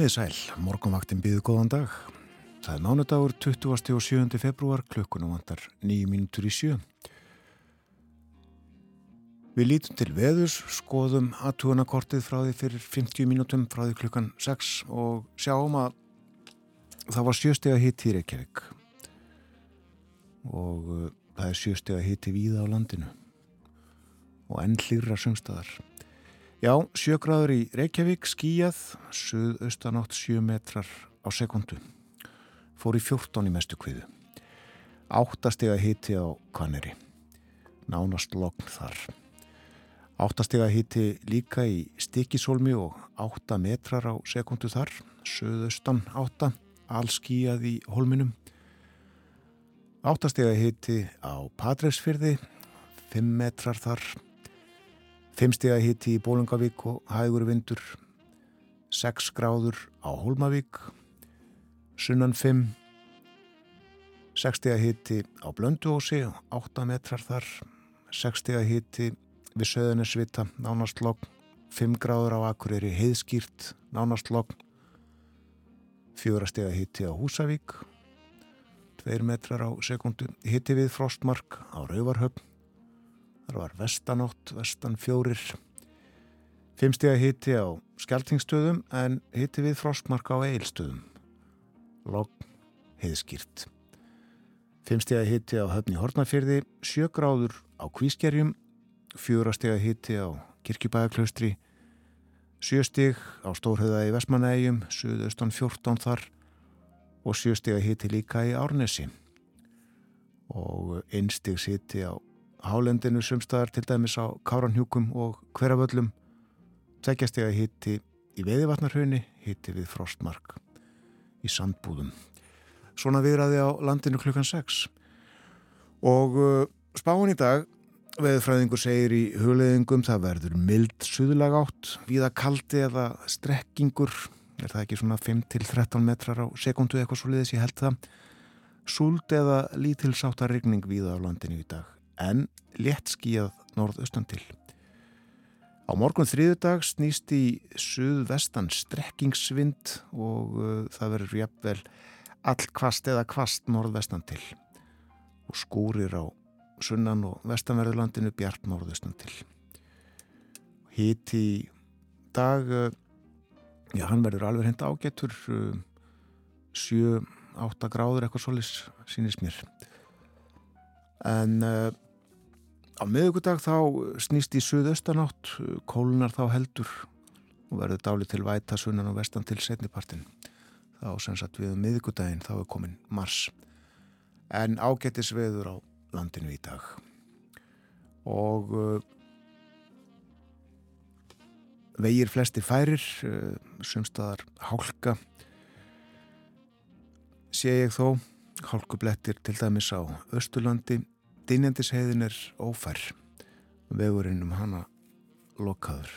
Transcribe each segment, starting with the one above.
Komiði sæl, morgunvaktin býðu góðan dag. Það er mánudagur 20. og 7. februar, klukkunum vantar 9 mínútur í sjö. Við lítum til veðus, skoðum aðtúanakortið frá því fyrir 50 mínútum frá því klukkan 6 og sjáum að það var sjöstega hitt í Reykjavík og uh, það er sjöstega hitt í víða á landinu og enn hlýra söngstæðar. Já, sjögráður í Reykjavík, skíjað, suðaustanátt 7 metrar á sekundu. Fór í 14 í mestu kviðu. Áttastega hitti á Kvaneri. Nánast logn þar. Áttastega hitti líka í Stikisólmi og 8 metrar á sekundu þar. Suðaustan 8, allskíjað í holminum. Áttastega hitti á Patræsfyrði, 5 metrar þar. Fimmstega hitti í Bólungavík og hægur vindur, 6 gráður á Hólmavík, sunnan 5, 6 stega hitti á Blönduósi, 8 metrar þar, 6 stega hitti við Söðunisvita, nánastlokk, 5 gráður á Akureyri, heiðskýrt, nánastlokk, 4 stega hitti á Húsavík, 2 metrar á sekundu, hitti við Frostmark á Rauvarhöfn, Það var vestanótt, vestan fjórir. Fimmstega hitti á skjaltingstöðum en hitti við frostmarka á eilstöðum. Logg heiðskýrt. Fimmstega hitti á höfni Hortnafjörði, sjögráður á Kvískerjum, fjórastega hitti á Kirkjubæðaklaustri, sjöstig á Stórhauða í Vestmanægjum, suðaustan 14 þar og sjöstega hitti líka í Árnesi og einstigs hitti á hálendinu sumstaðar til dæmis á Káranhjúkum og hverjaföllum tveggjast ég að hitti í veðivatnarhaunni hitti við frostmark í sandbúðum. Svona viðraði á landinu klukkan 6 og uh, spáin í dag veðfræðingur segir í hugleðingum það verður mild suðlag átt viða kaldi eða strekkingur. Er það ekki svona 5-13 metrar á sekundu eitthvað svo liðis ég held það. Súld eða lítilsáttar rigning viða á landinu í dag en létt skíjað norðaustan til. Á morgun þriðudag snýst í suðvestan strekkingsvind og uh, það verður jafnvel all kvast eða kvast norðvestan til og skúrir á sunnan og vestanverðurlandinu bjart norðaustan til. Hitt í dag, uh, já hann verður alveg henda ágetur, uh, 7-8 gráður eitthvað solis sínist mér. En uh, Á miðugudag þá snýst í suðaustanátt, kólunar þá heldur og verður dáli til væta sunnan og vestan til setnipartin. Þá sem sagt við miðugudaginn þá er komin mars. En ágættis veður á landinu í dag. Og uh, vegir flesti færir, uh, sumstaðar hálka, sé ég þó, hálkublettir til dæmis á Östurlandi, Dynjandisheiðin er ófær. Vegurinn um hana lokaður.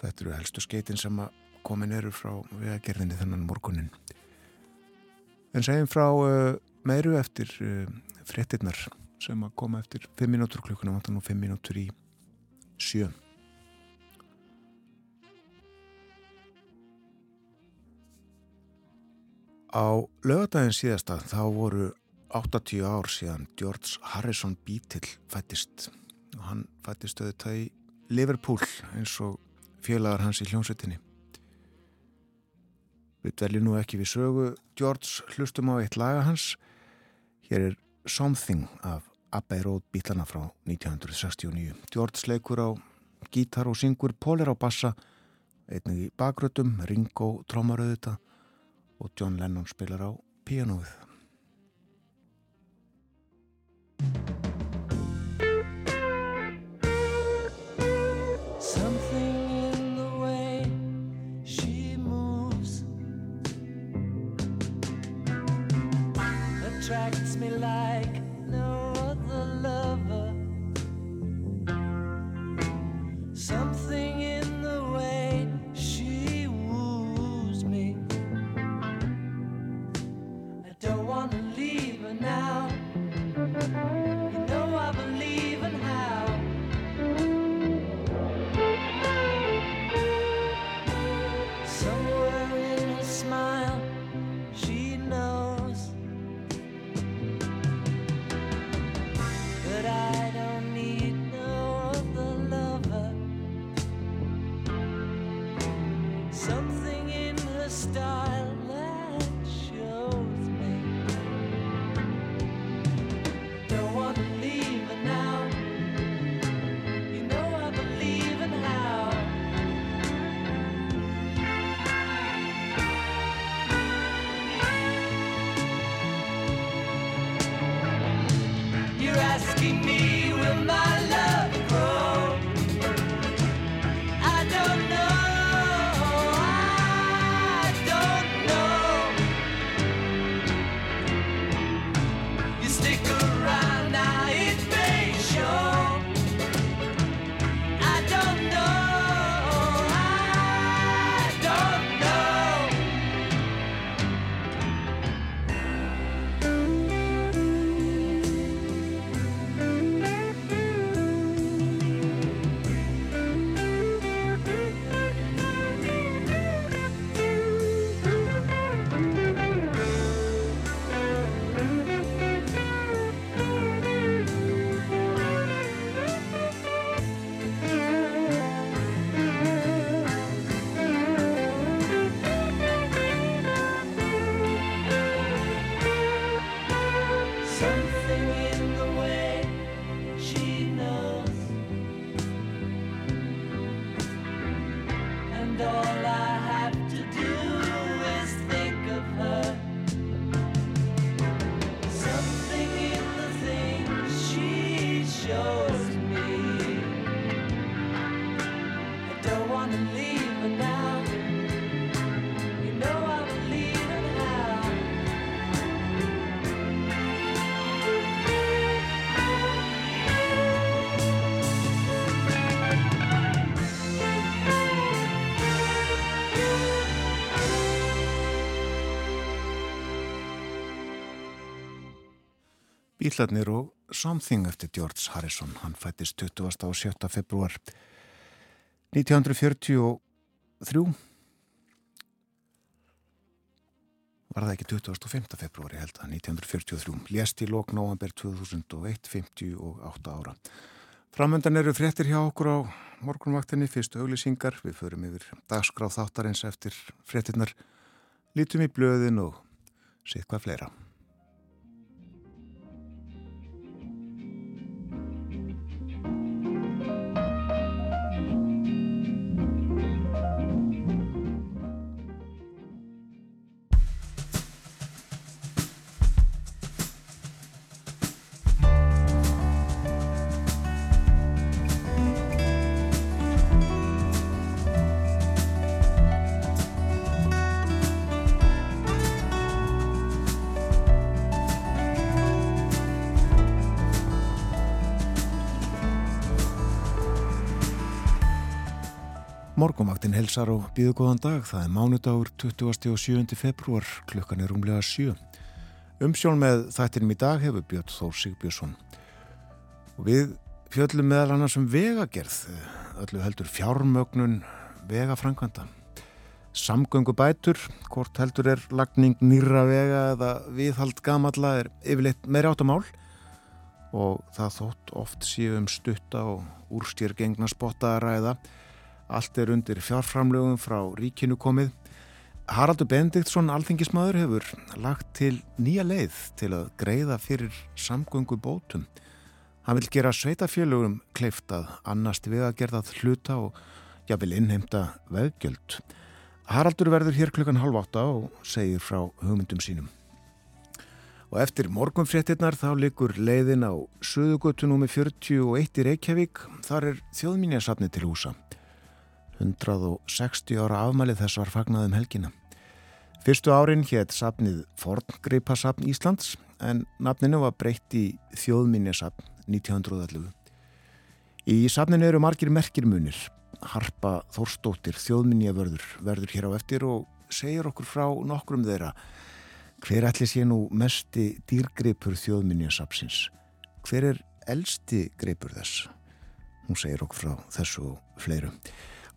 Þetta eru helstu skeitin sem að komin eru frá vegagerðinni þennan morgunin en segjum frá uh, meiru eftir uh, frettinnar sem að koma eftir 5 minútur klukkuna vantan og 5 minútur í sjö. Á lögadaginn síðasta þá voru 80 ár síðan George Harrison Beatle fættist og hann fættist auðvitað í Liverpool eins og félagar hans í hljómsveitinni. Við dveljum nú ekki við sögu. George hlustum á eitt laga hans. Hér er Something af Abbey Road Beatlana frá 1969 George leikur á gítar og syngur Pólir á bassa einnig í bakrötum, Ringo trómarauðita og John Lennon spilar á píanóið Bílarnir og Something eftir George Harrison. Hann fættist 20. og 7. februar 1943. Var það ekki 25. februar, ég held að 1943. Lést í lok november 2001, 58 ára. Framöndan eru fréttir hjá okkur á morgunvaktinni, fyrstu auglýsingar. Við förum yfir dagskráð þáttarins eftir fréttinnar. Lítum í blöðin og sitt hvað fleira. Morgumvaktin helsar og býðu góðan dag. Það er mánudagur 27. februar, klukkan er rúmlega 7. Umsjón með þættinum í dag hefur Björn Þór Sigbjörnsson. Og við fjöllum meðal annars um vegagerð, öllu heldur fjármögnun vegafrankvanda. Samgöngu bætur, hvort heldur er lagning nýra vega eða viðhald gamalla er yfirleitt meiri áttamál og það þótt oft séu um stutta og úrstýr gengna spotta að ræða. Allt er undir fjárframlögum frá ríkinu komið. Haraldur Bendiktsson, alþingismadur, hefur lagt til nýja leið til að greiða fyrir samgöngu bótum. Hann vil gera sveitafélögum kleift að annast við að gerða hluta og jáfnvel innheimta veðgjöld. Haraldur verður hér klukkan halv átta og segir frá hugmyndum sínum. Og eftir morgunfréttinnar þá likur leiðin á Suðugötunum með 41 í Reykjavík. Þar er þjóðmínjasafni til húsa. 160 ára afmælið þess var fagnað um helgina. Fyrstu árin hétt safnið Forngreipasafn Íslands en nafninu var breytt í Þjóðminjasafn 1911. Í safninu eru margir merkirmunir. Harpa Þórstóttir, Þjóðminjavörður, verður hér á eftir og segir okkur frá nokkrum þeirra. Hver ætli sé nú mesti dýrgripur Þjóðminjasafnsins? Hver er elsti gripur þess? Hún segir okkur frá þessu og fleiru.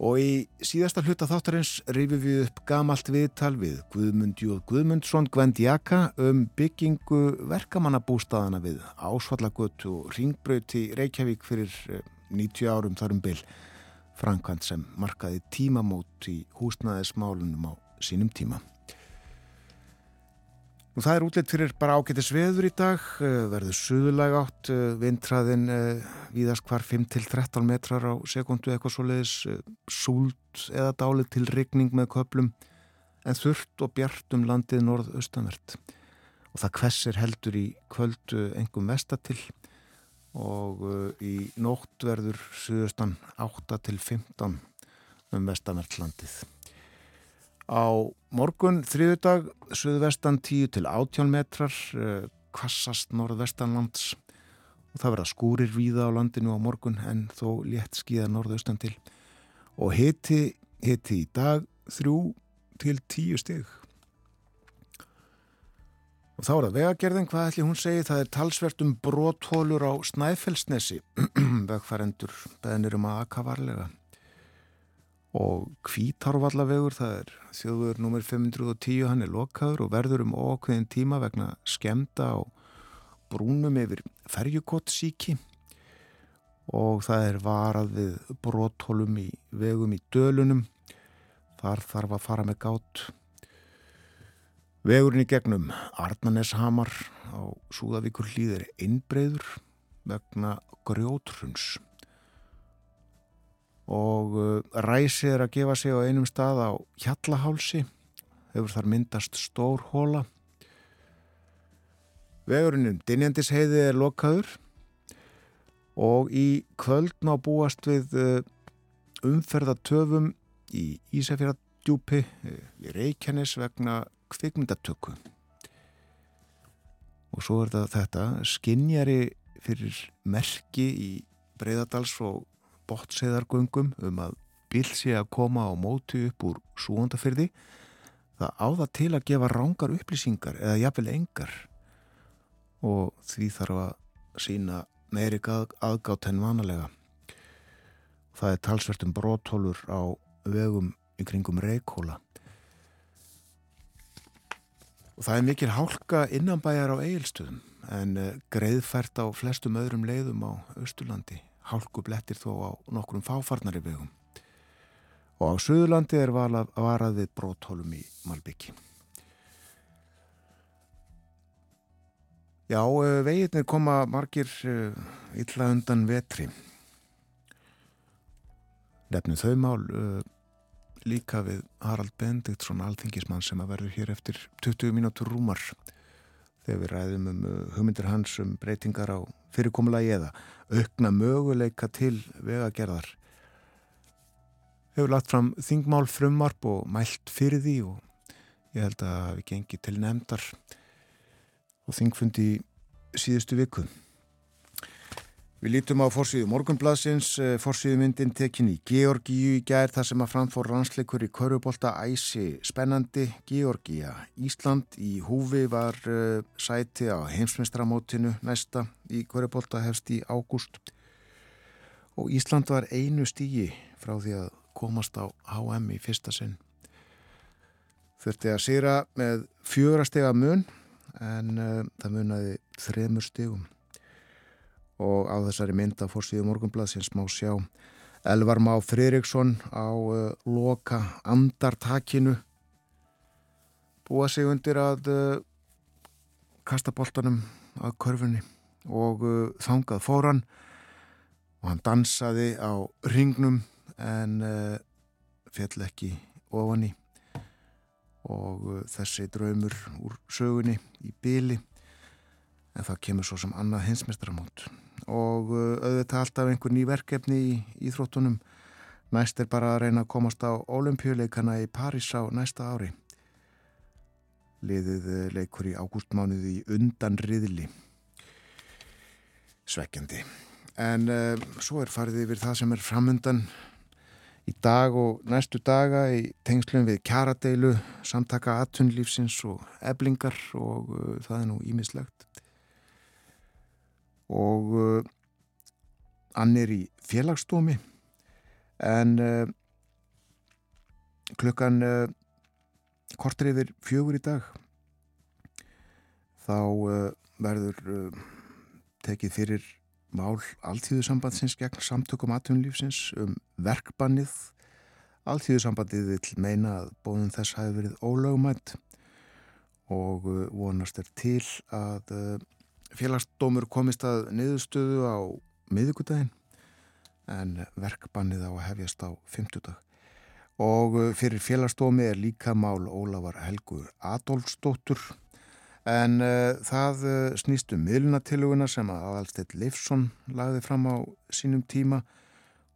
Og í síðasta hluta þáttarins rifum við upp gamalt viðtal við Guðmund Jóð Guðmundsson Gvendjaka um byggingu verkamannabústaðana við Ásvallagötu og Ringbraut í Reykjavík fyrir eh, 90 árum þarum bil. Frankvænt sem markaði tímamót í húsnaðismálunum á sínum tíma. Nú það er útlitt fyrir bara ágættis veður í dag, eh, verður suðulæg átt, eh, vindræðin víðast hvar 5-13 metrar á sekundu eitthvað svoleiðis, eh, súld eða dálið til rigning með köplum, en þurft og bjart um landið norðaustanvert. Og það hvessir heldur í kvöldu engum vestatil, og í nótt verður suðustan 8 til 15 um vestamertlandið. Á morgun þriðudag suðvestan 10 til 18 metrar, kvassast norðvestanlands og það verða skúrir víða á landinu á morgun en þó létt skíða norðaustan til og hiti, hiti í dag 3 til 10 stig. Og þá er það vegagerðin, hvað ætli hún segi, það er talsvert um bróthólur á Snæfellsnesi, vegfærendur beðnir um að aka varlega. Og Kvítárvallavegur, það er þjóður nummer 510, hann er lokaður og verður um ókveðin tíma vegna skemda á brúnum yfir ferjukottsíki og það er varað við bróthólum í vegum í dölunum, þar þarf að fara með gátt Vegurinn í gegnum Arnanneshamar á Súðavíkur hlýðir innbreyður vegna grjótruns og uh, ræsi er að gefa sig á einum stað á Hjallahálsi. Hefur þar myndast stór hóla Vegurinn um Dinjandisheiði er lokaður. Og í kvöld ná búast við uh, umferðatöfum í Ísafjörðardjúpi í Reykjanes vegna kvikmyndatöku. Og svo er þetta, þetta. Skinnjari fyrir merki í Breiðadals og bottseiðargöngum um að bíl sé að koma á móti upp úr súondafyrði það áða til að gefa rángar upplýsingar eða jafnvel engar. Og því þarf að sína meiri aðgátt henn vanalega. Það er talsvert um brótólur á vegum í kringum Reykjóla Og það er mikil hálka innanbæjar á eigilstöðum en uh, greiðfært á flestum öðrum leiðum á Östurlandi. Hálku blettir þó á nokkrum fáfarnari vegum. Og á Suðurlandi er valað, varað við bróthólum í Malbyggi. Já, uh, veginnir koma margir uh, illa undan vetri. Nefnum þau mál líka við Harald Bendiktsson alþingismann sem að verður hér eftir 20 mínútur rúmar þegar við ræðum um hugmyndir hans um breytingar á fyrirkomulagi eða aukna möguleika til vegagerðar. Hefur lagt fram þingmál frumvarp og mælt fyrir því og ég held að við gengi til nefndar og þingfundi síðustu viku Við lítum á fórsíðu morgunbladsins, fórsíðu myndin tekin í Georgíu í gær þar sem að framfór rannsleikur í Körubólta æsi spennandi Georgíja. Ísland í húfi var uh, sæti á heimsmestramótinu næsta í Körubólta hefst í ágúst og Ísland var einu stígi frá því að komast á HM í fyrsta sinn. Þurfti að sýra með fjórastega mun en uh, það munaði þremur stigum og á þessari mynda fórsíðu morgunbladsins má sjá Elvar Má Friðriksson á uh, loka andartakinu búa sig undir að uh, kasta boltanum að körfunni og uh, þangað fóran og hann dansaði á ringnum en fjall ekki ofan í og þessi draumur úr sögunni í byli en það kemur svo sem annað hinsmestramót og uh, auðvitað alltaf einhver ný verkefni í Íþróttunum. Næst er bara að reyna að komast á olimpíuleikana í París á næsta ári. Liðið uh, leikur í ágústmánuði í undan riðli. Svekkjandi. En uh, svo er farið yfir það sem er framundan. Í dag og næstu daga í tengslum við kjaradeilu samtaka atunlífsins og eblingar og uh, það er nú ímislegt og uh, annir í félagsdómi. En uh, klukkan uh, kortur yfir fjögur í dag þá uh, verður uh, tekið fyrir mál alltíðusambandsins gegn samtökum atvinnulífsins um verkbannið. Alltíðusambandið vil meina að bóðum þess hafi verið ólögumætt og uh, vonast er til að félagsdómur komist að niðurstöðu á miðugudaginn en verkbannið á að hefjast á fymtudag og fyrir félagsdómi er líka mál Ólafar Helgu Adolfsdóttur En uh, það uh, snýst um miðlunatiluguna sem að Aðalstedt Leifsson lagði fram á sínum tíma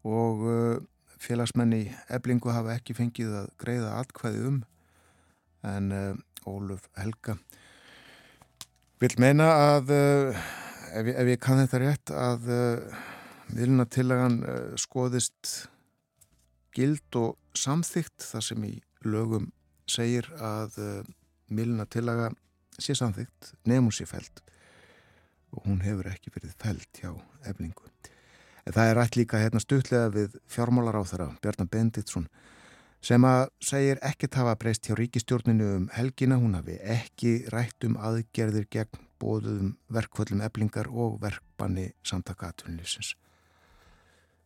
og uh, félagsmenn í eblingu hafa ekki fengið að greiða atkvæði um en Óluf Helga vil meina að ef, ef ég kann þetta rétt að miðlunatilagan skoðist gild og samþygt þar sem í lögum segir að miðlunatilaga sé samþygt nefnum sér fælt og hún hefur ekki verið fælt hjá eflingu. En það er rætt líka hérna stutlega við fjármálar á þeirra, Bjarnar Benditsson, sem að segir ekkert hafa breyst hjá ríkistjórninu um helgina, hún hafi ekki rætt um aðgerðir gegn bóðum verkvöldum eflingar og verkbanni samtaka aðtunlýfsins.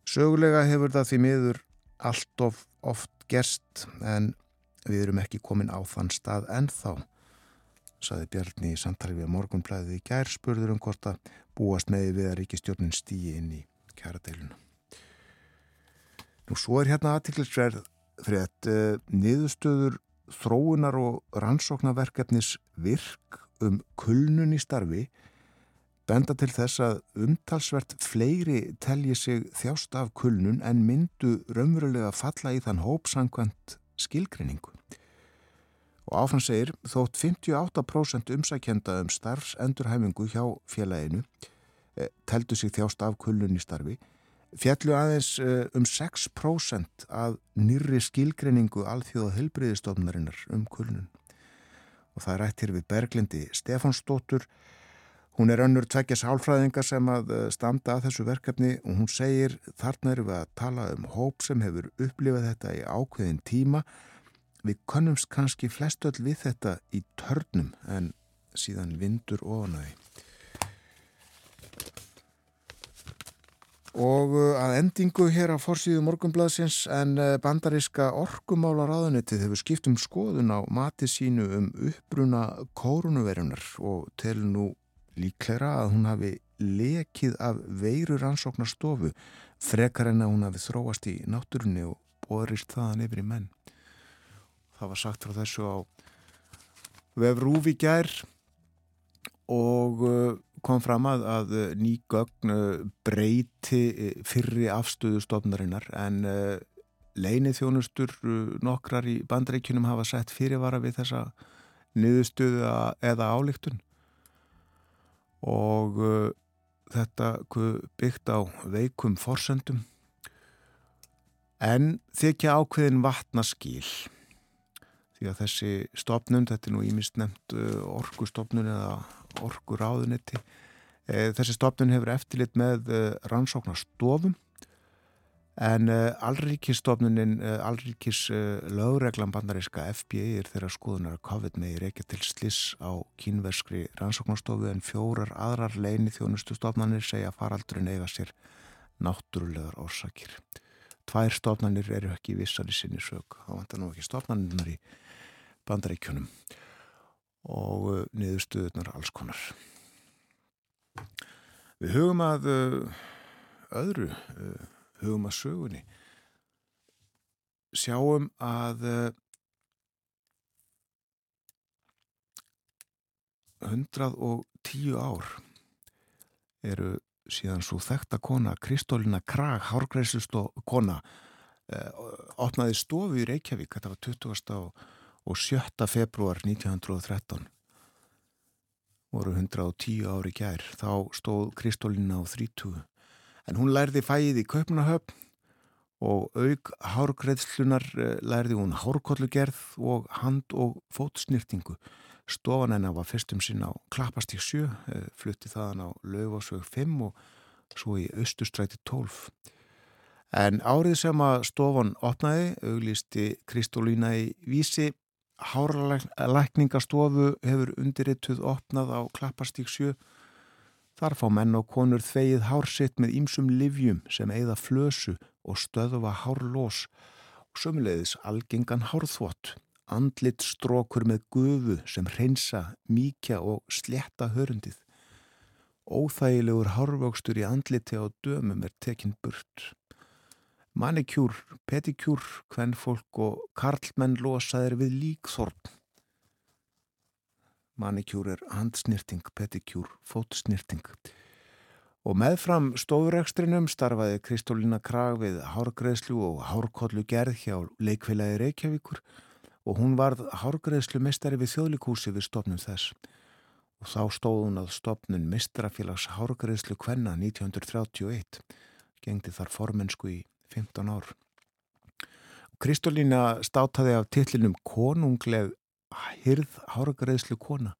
Sögulega hefur það því miður allt of oft gerst en við erum ekki komin á þann stað ennþá saði Bjarni í samtali við morgunblæðið í gær spurður um hvort að búast meði við að ríkistjórnin stýi inn í kjaradeiluna. Nú svo er hérna aðtiklisverð frétt uh, niðurstöður þróunar og rannsóknarverkefnis virk um kulnun í starfi benda til þess að umtalsvert fleiri telji sig þjást af kulnun en myndu raunverulega falla í þann hópsangvænt skilgrinningu. Og áfram segir, þótt 58% umsækjenda um starfsendurhæfingu hjá félaginu eh, teldu sig þjást af kullun í starfi, fjallu aðeins eh, um 6% af nýri skilgreiningu alþjóða helbriðistofnarinnar um kullun. Og það er rætt hér við Berglindi Stefansdóttur, Hún er önnur tveggjast hálfræðinga sem að eh, standa að þessu verkefni og hún segir þarna eru við að tala um hóp sem hefur upplifað þetta í ákveðin tíma Við konumst kannski flestöld við þetta í törnum en síðan vindur ofanæði. Og uh, að endingu hér á forsýðu morgunbladsins en uh, bandariska orkumála ráðanettið hefur skipt um skoðun á mati sínu um uppbruna kórunverjunar og telur nú líklæra að hún hafi lekið af veirur ansóknarstofu frekar en að hún hafi þróast í náttúrunni og borist þaðan yfir í menn. Það var sagt frá þessu á vefrúfi gær og uh, kom fram að, að ný gögn uh, breyti uh, fyrri afstöðu stofnarinnar en leinið þjónustur nokkrar í bandreikinum hafa sett fyrirvara við þessa niðurstöðu eða álíktun og þetta byggt á veikum forsendum. En þykja ákveðin vatnaskíl því að þessi stopnun, þetta er nú ímist nefnt orkustopnun eða orkuráðunetti, e, þessi stopnun hefur eftirlit með uh, rannsóknarstofum. En uh, allríkisstopnunin, allríkis lögreglan bandaríska FBI er þeirra skoðunar að COVID með í reykja til sliss á kínverskri rannsóknarstofu en fjórar aðrar leini þjónustu stopnanir segja faraldurinn eiga sér náttúrulegar orsakir. Tvær stofnanir eru ekki vissar í sinni sög, þá vantar nú ekki stofnanirnar í bandaríkjunum og uh, niðurstuðunar alls konar. Við hugum að uh, öðru, uh, hugum að sögunni. Sjáum að 110 ár eru síðan svo þekta kona Kristólina Krag, hárgreifslust og kona opnaði stofu í Reykjavík, þetta var 20. og og 7. februar 1913 voru 110 ári gær þá stóð Kristólina á 30 en hún lærði fæið í Kaupnahöfn og auk hárgreðslunar eh, lærði hún hárkollugerð og hand- og fótsnýrtingu stofan hennar var fyrstum sinn á Klappastík 7 eh, flutti þaðan á Laufásvög 5 og svo í Östustræti 12 en árið sem að stofan opnaði auglisti Kristólina í vísi Hárlækningastofu hefur undirrituð opnað á Klapparstík 7. Þar fá menn og konur þvegið hársitt með ímsum livjum sem eigða flösu og stöðuva hárlós og sömulegðis algengan hárþvott, andlit strókur með gufu sem hreinsa, míkja og sletta hörundið. Óþægilegur hárvöxtur í andliti á dömum er tekinn burt. Manikjúr, petikjúr, hvern fólk og karlmenn losaðir við líkþorn. manikjúr er handsnýrting, pedikjúr, fótsnýrting. Og meðfram stofurrekstrinum starfaði Kristólína Krag við hárgreðslu og hárkollu gerð hjá leikfélagi Reykjavíkur og hún varð hárgreðslu mistari við þjóðlikúsi við stopnum þess. Og þá stóð hún að stopnun mistrafélags hárgreðslu Kvenna 1931. Gengdi þar formensku í 15 ár. Kristólína státaði af tillinum konungleg hyrð hárgreðslu kona.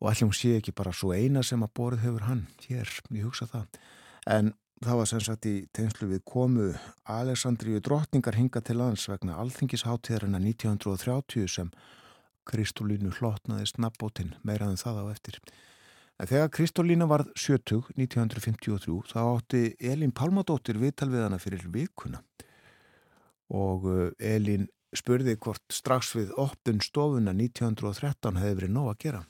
Og allir hún sé ekki bara svo eina sem að borð hefur hann? Hér, ég hugsa það. En það var sem sagt í tegnslu við komu Alessandríu drottningar hinga til lands vegna alþingisháttíðarina 1930 sem Kristólínu hlotnaði snabbótinn meiraðum það á eftir en þegar Kristólína varð 70 1953 þá átti Elin Palmadóttir viðtal við hana fyrir vikuna. Og uh, Elin spurði hvort strax við opnun stofuna 1913 hefði verið nóg að gera.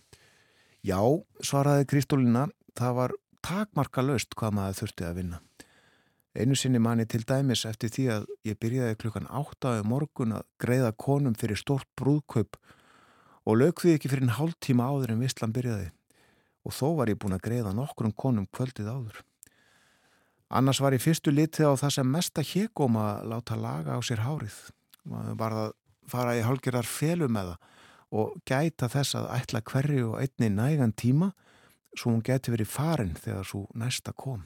Já, svaraði Kristólina, það var takmarka löst hvað maður þurfti að vinna. Einu sinni manni til dæmis eftir því að ég byrjaði klukkan áttaði um morgun að greiða konum fyrir stort brúðkaup og lög því ekki fyrir en hálf tíma áður en visslan byrjaði og þó var ég búin að greiða nokkrum konum kvöldið áður. Annars var ég fyrstu litið á það sem mesta hegóm að láta laga á sér hárið. Maður var að fara í hálgirar felum með það og gæta þess að ætla hverju og einni nægan tíma svo hún geti verið farin þegar svo næsta kom.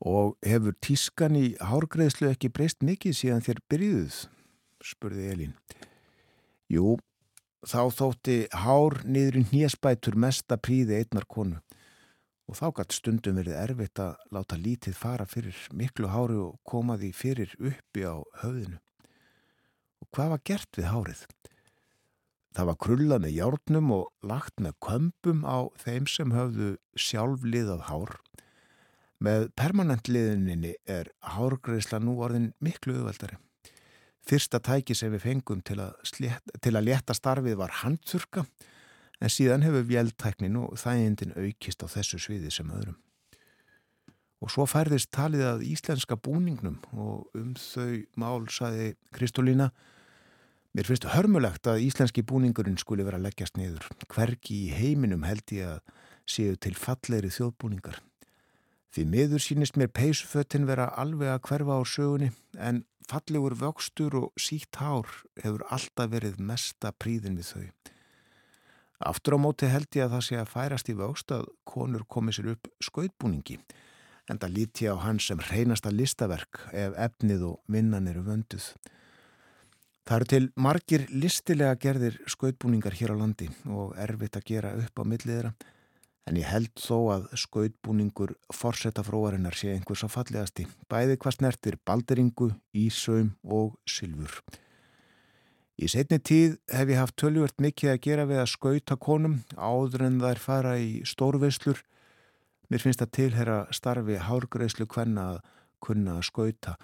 Og hefur tískan í hárgreðslu ekki breyst mikið síðan þér byrjuðuð? spurði Elín. Jú, þá þótti hár niður í hnjespætur mesta príði einnar konu og þá gætt stundum verið erfitt að láta lítið fara fyrir miklu hári og koma því fyrir uppi á höfðinu. Og hvað var gert við hárið? Það var krullað með járnum og lagt með kömpum á þeim sem höfðu sjálfliðað hár. Með permanentliðuninni er hárgreðsla nú orðin miklu auðveldari. Fyrsta tæki sem við fengum til að, slétt, til að létta starfið var handþurka en síðan hefur vjeldtæknin og þægindin aukist á þessu sviði sem öðrum. Og svo færðist talið að íslenska búningnum og um þau mál saði Kristólína Mér finnst hörmulegt að íslenski búningurinn skuli vera leggjast niður. Hvergi í heiminum held ég að séu til falleiri þjóðbúningar. Því miður sínist mér peysuföttin vera alveg að hverfa á sögunni en fallegur vöxtur og sítt hár hefur alltaf verið mesta príðin við þau. Aftur á móti held ég að það sé að færast í vöxt að konur komi sér upp skautbúningi en það líti á hans sem reynasta listaverk ef efnið og vinnan eru vönduð. Það eru til margir listilega gerðir skautbúningar hér á landi og erfitt að gera upp á milliðra en ég held þó að skautbúningur forsetta fróarinnar sé einhvers að fallegasti, bæði hvað snertir balderingu, ísöum og sylfur. Í setni tíð hef ég haft tölvört mikið að gera við að skauta konum áður en þær fara í stórveislur. Mér finnst að tilhera starfi hárgreislu hvenna að kunna að skauta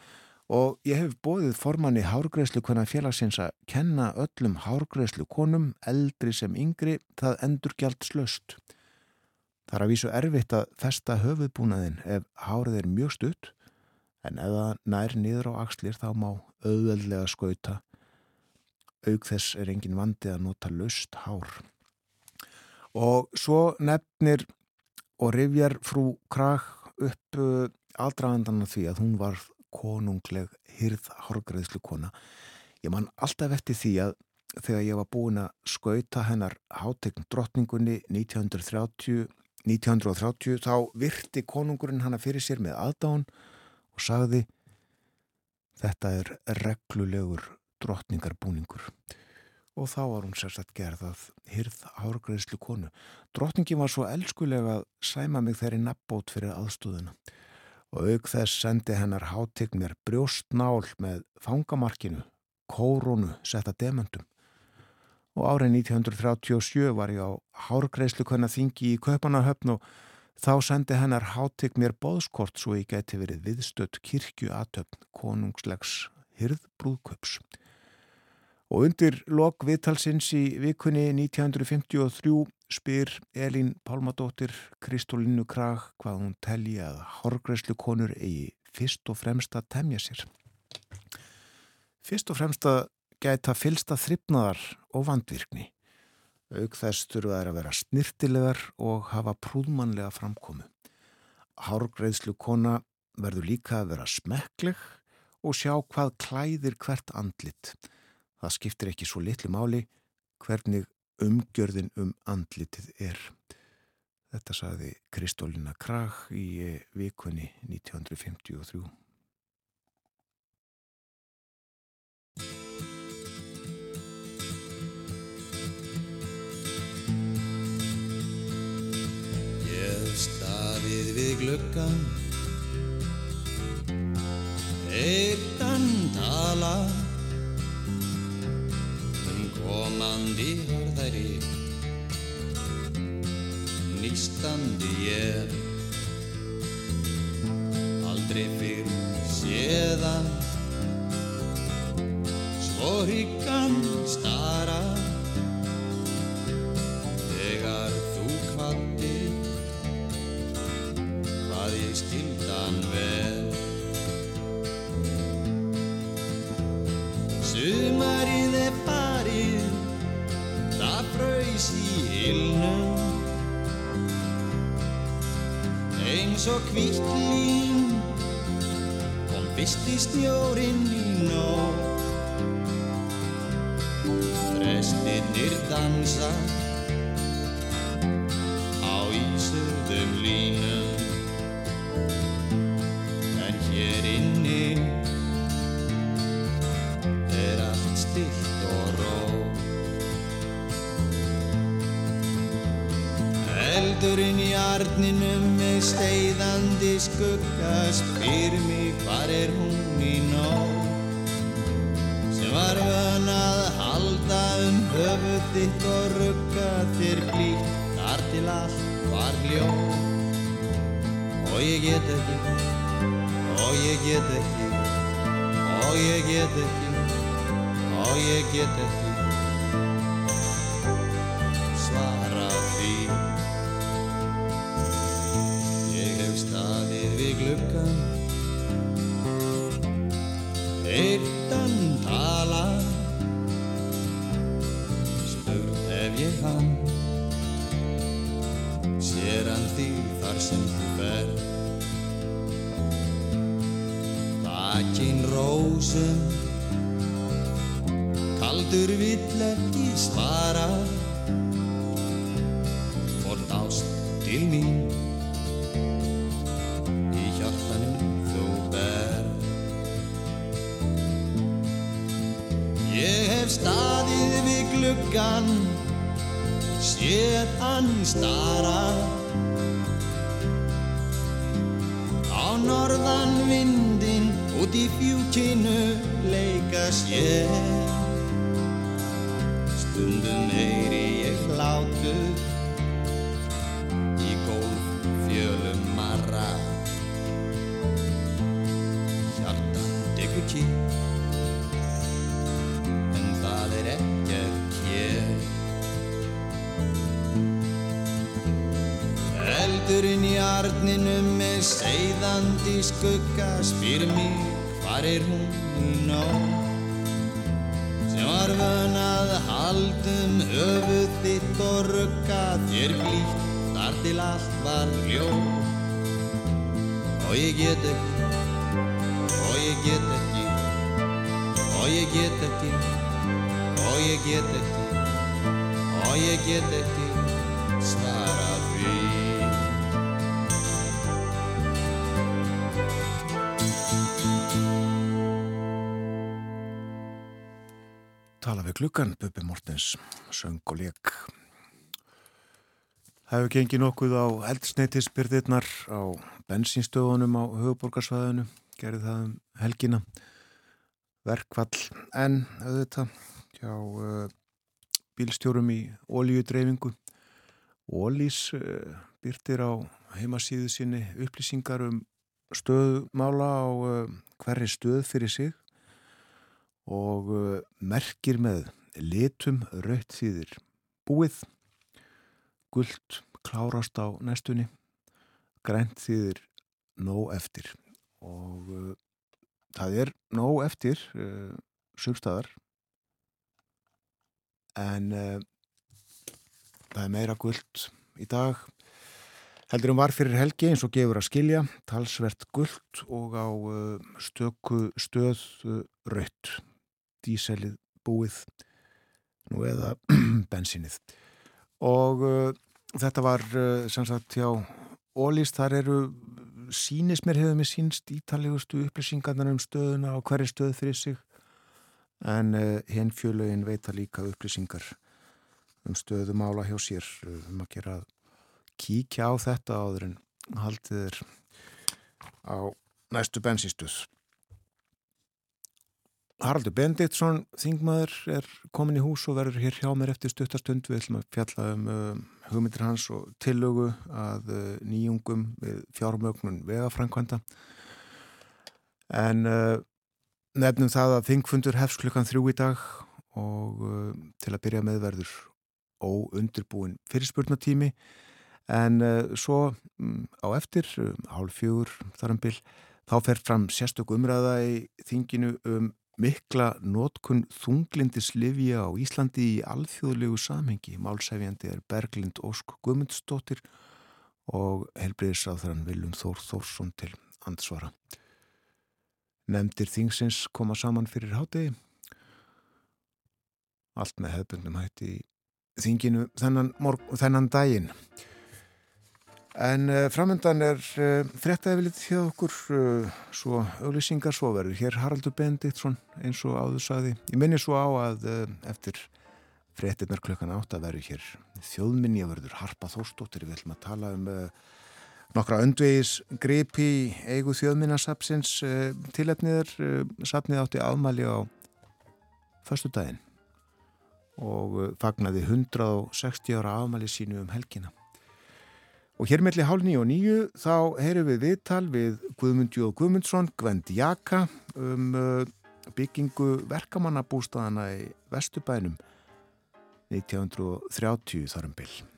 og ég hef bóðið formanni hárgreðslu konar félagsins að kenna öllum hárgreðslu konum, eldri sem yngri, það endur gjald slöst. Það er að vísu erfitt að festa höfuðbúnaðin ef hárið er mjög stutt, en ef það nær niður á axlir þá má auðveldlega skauta. Aug þess er engin vandi að nota löst hár. Og svo nefnir og rifjar frú Krag upp uh, aldraðandan af því að hún var konungleg hyrð hárgreðslu kona. Ég man alltaf eftir því að þegar ég var búin að skauta hennar hátegn drottningunni 1930, 1930 þá virti konungurinn hana fyrir sér með aðdán og sagði þetta er reglulegur drottningarbúningur og þá var hún sérstaklega gerðað hyrð hárgreðslu konu. Drottningin var svo elskulega að sæma mig þeirri nabbót fyrir aðstóðuna og auk þess sendi hennar hátign mér brjóstnál með fangamarkinu, kórunu setta demöndum. Og árið 1937 var ég á hárgreislu kvenna þingi í Kaupanahöfn og þá sendi hennar hátign mér bóðskort svo ég geti verið viðstött kirkju aðtöfn konungslegs hyrðbrúðköps. Og undir lok viðtalsins í vikunni 1953 spyr Elín Pálmadóttir Kristólínu Krag hvað hún telji að horgræslu konur eigi fyrst og fremst að temja sér. Fyrst og fremst að gæta fylsta þryfnaðar og vandvirkni. Auk þess þurfa þær að vera snirtilegar og hafa prúðmannlega framkomu. Hárgreðslu kona verður líka að vera smekkleg og sjá hvað klæðir hvert andlit. Það skiptir ekki svo litlu máli hvernig umgjörðin um andlitið er. Þetta saði Kristólina Krag í vikunni 1953. Ég staðið við gluggan Eittan tala. Um komandi harðari Nýstandi ég. Aldrei fyrr séðan Svo hyggan stara og hvitt lín kom fyrsti snjórin í nóg Þrestirnir dansa stara. Á norðan vindin út í fjúkinu leika sér. Stundum heyri ég hlátur Arninum með seiðandi skugga spyr mig hvar er hún nóg sem var vön að haldum höfuð þitt og rugga þér blítt þar til allt var hljó og ég get ekki og ég get ekki og ég get ekki og ég get ekki og ég get ekki við gluggan, Bubi Mortens, söng og leik. Það hefur gengið nokkuð á eldsneitisbyrðirnar á bensinstöðunum á höfuborgarsvæðinu, gerði það um helgina. Verkvall en auðvitað hjá uh, bílstjórum í ólíudreyfingu. Ólís uh, byrtir á heimasíðu sinni upplýsingar um stöðmála á uh, hverri stöð fyrir sig og uh, merkir með litum raut þýðir búið, gullt klárast á næstunni, grænt þýðir nóg eftir og uh, það er nóg eftir uh, sumstaðar en uh, það er meira gullt í dag heldur um var fyrir helgi eins og gefur að skilja talsvert gullt og á uh, stöku stöð uh, raut díselið búið nú eða bensinið og uh, þetta var uh, sem sagt hjá Ólís, þar eru sínis mér hefur mér sínst ítalegustu upplýsingarnar um stöðuna og hverju stöð fyrir sig. En uh, hinn fjölögin veita líka upplýsingar um stöðumála hjá sér. Um að gera kíkja á þetta áður en haldið er á næstu bensinstöð Haraldur Benditsson þingmaður er komin í hús og verður hér hjá mér eftir stuttastund við ætlum að fjalla um uh, hugmyndir hans og tillögu að uh, nýjungum við fjármögnun vegafrænkvænda en uh, nefnum það að þingfundur hefst klukkan þrjú í dag og uh, til að byrja með verður óundirbúin fyrirspurnatími. En uh, svo um, á eftir, um, hálf fjögur þar um byll, þá fer fram sérstök umræða í þinginu um mikla nótkun þunglindis livja á Íslandi í alþjóðlegu samhengi. Málsæfjandi er Berglind Ósk Guðmundsdóttir og helbriðisáþrann Viljum Þór Þórsson til ansvara. Nemndir þingsins koma saman fyrir hátegi. Allt með hefbundum hætti í þinginu þennan, þennan daginn. En uh, framöndan er uh, fréttaðið hjá okkur uh, svo auglýsingar svo verður. Hér Haraldur Bendiktsson eins og áður saði. Ég minni svo á að eftir fréttinnar klukkan átt að verður hér þjóðminni að verður Harpa Þórstóttir. Við ætlum að tala um nokkra öndvegis gripi eigu þjóðminnasapsins tilefniðar. Sapnið átti afmæli á förstu daginn og fagnaði 160 ára afmæli sínu um helgina. Og hér melli hálf nýju og nýju þá heyrum við viðtal við Guðmundi og Guðmundsson, Gvend Jaka um uh, byggingu verkamannabústaðana í Vesturbænum 1930 þarum byll.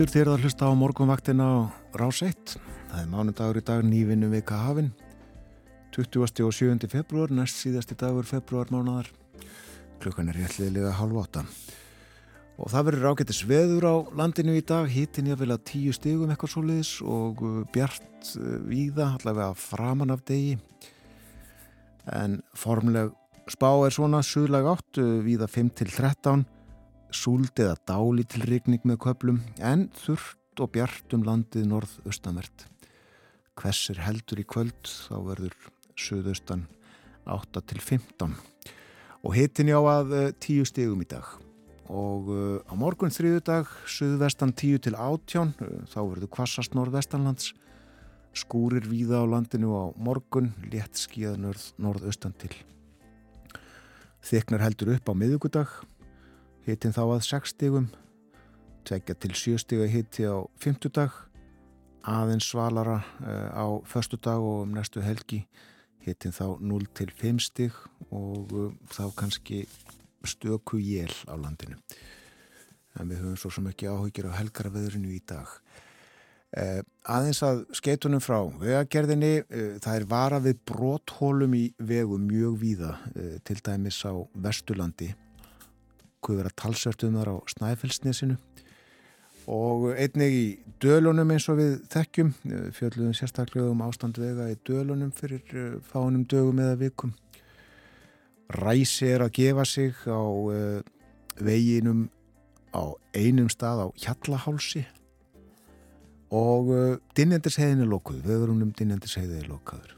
Aftur þér að hlusta á morgunvaktina á Rás 1. Það er mánudagur í dag nývinnu vika hafinn. 20. og 7. februar, næst síðasti dagur februar mánadar. Klukkan er réttliðilega halv átta. Og það verður ágættis veður á landinu í dag, hítin ég vil að tíu stigum eitthvað svo liðs og uh, bjart uh, víða, allavega framan af degi. En formleg spá er svona suðlag átt, uh, víða 5 til 13 súld eða dáli til rigning með köplum en þurft og bjart um landið norð-austanvert. Hvessir heldur í kvöld þá verður söðaustan 8 til 15 og hitin já að 10 stegum í dag og á morgun þriðu dag söðvestan 10 til 18 þá verður kvassast norð-vestanlands skúrir víða á landinu á morgun létt skíða norð-austan til. Þeknar heldur upp á miðugudag Hittin þá að 6 stigum, tvekja til 7 stiga hitti á 50 dag, aðeins svalara uh, á förstu dag og um næstu helgi hittin þá 0 til 5 stig og uh, þá kannski stöku jél á landinu. En við höfum svo sem ekki áhugir á helgarveðurinu í dag. Uh, aðeins að skeitunum frá vegagerðinni, það er vara við bróthólum í vegu mjög víða, til dæmis á Vesturlandi hvað vera talsvert um á Snæfellsnesinu. Og einnig í dölunum eins og við þekkjum eh, fjöldluðum sérstaklega um ástand vega í dölunum fyrir eh, fánum dögum eða vikum. Ræsi er að gefa sig á uh, veginum á einum stað á Hjallahálsi. Og Dinjandisheiðin er lokuð, vegurunum Dinjandisheiði er lokaður.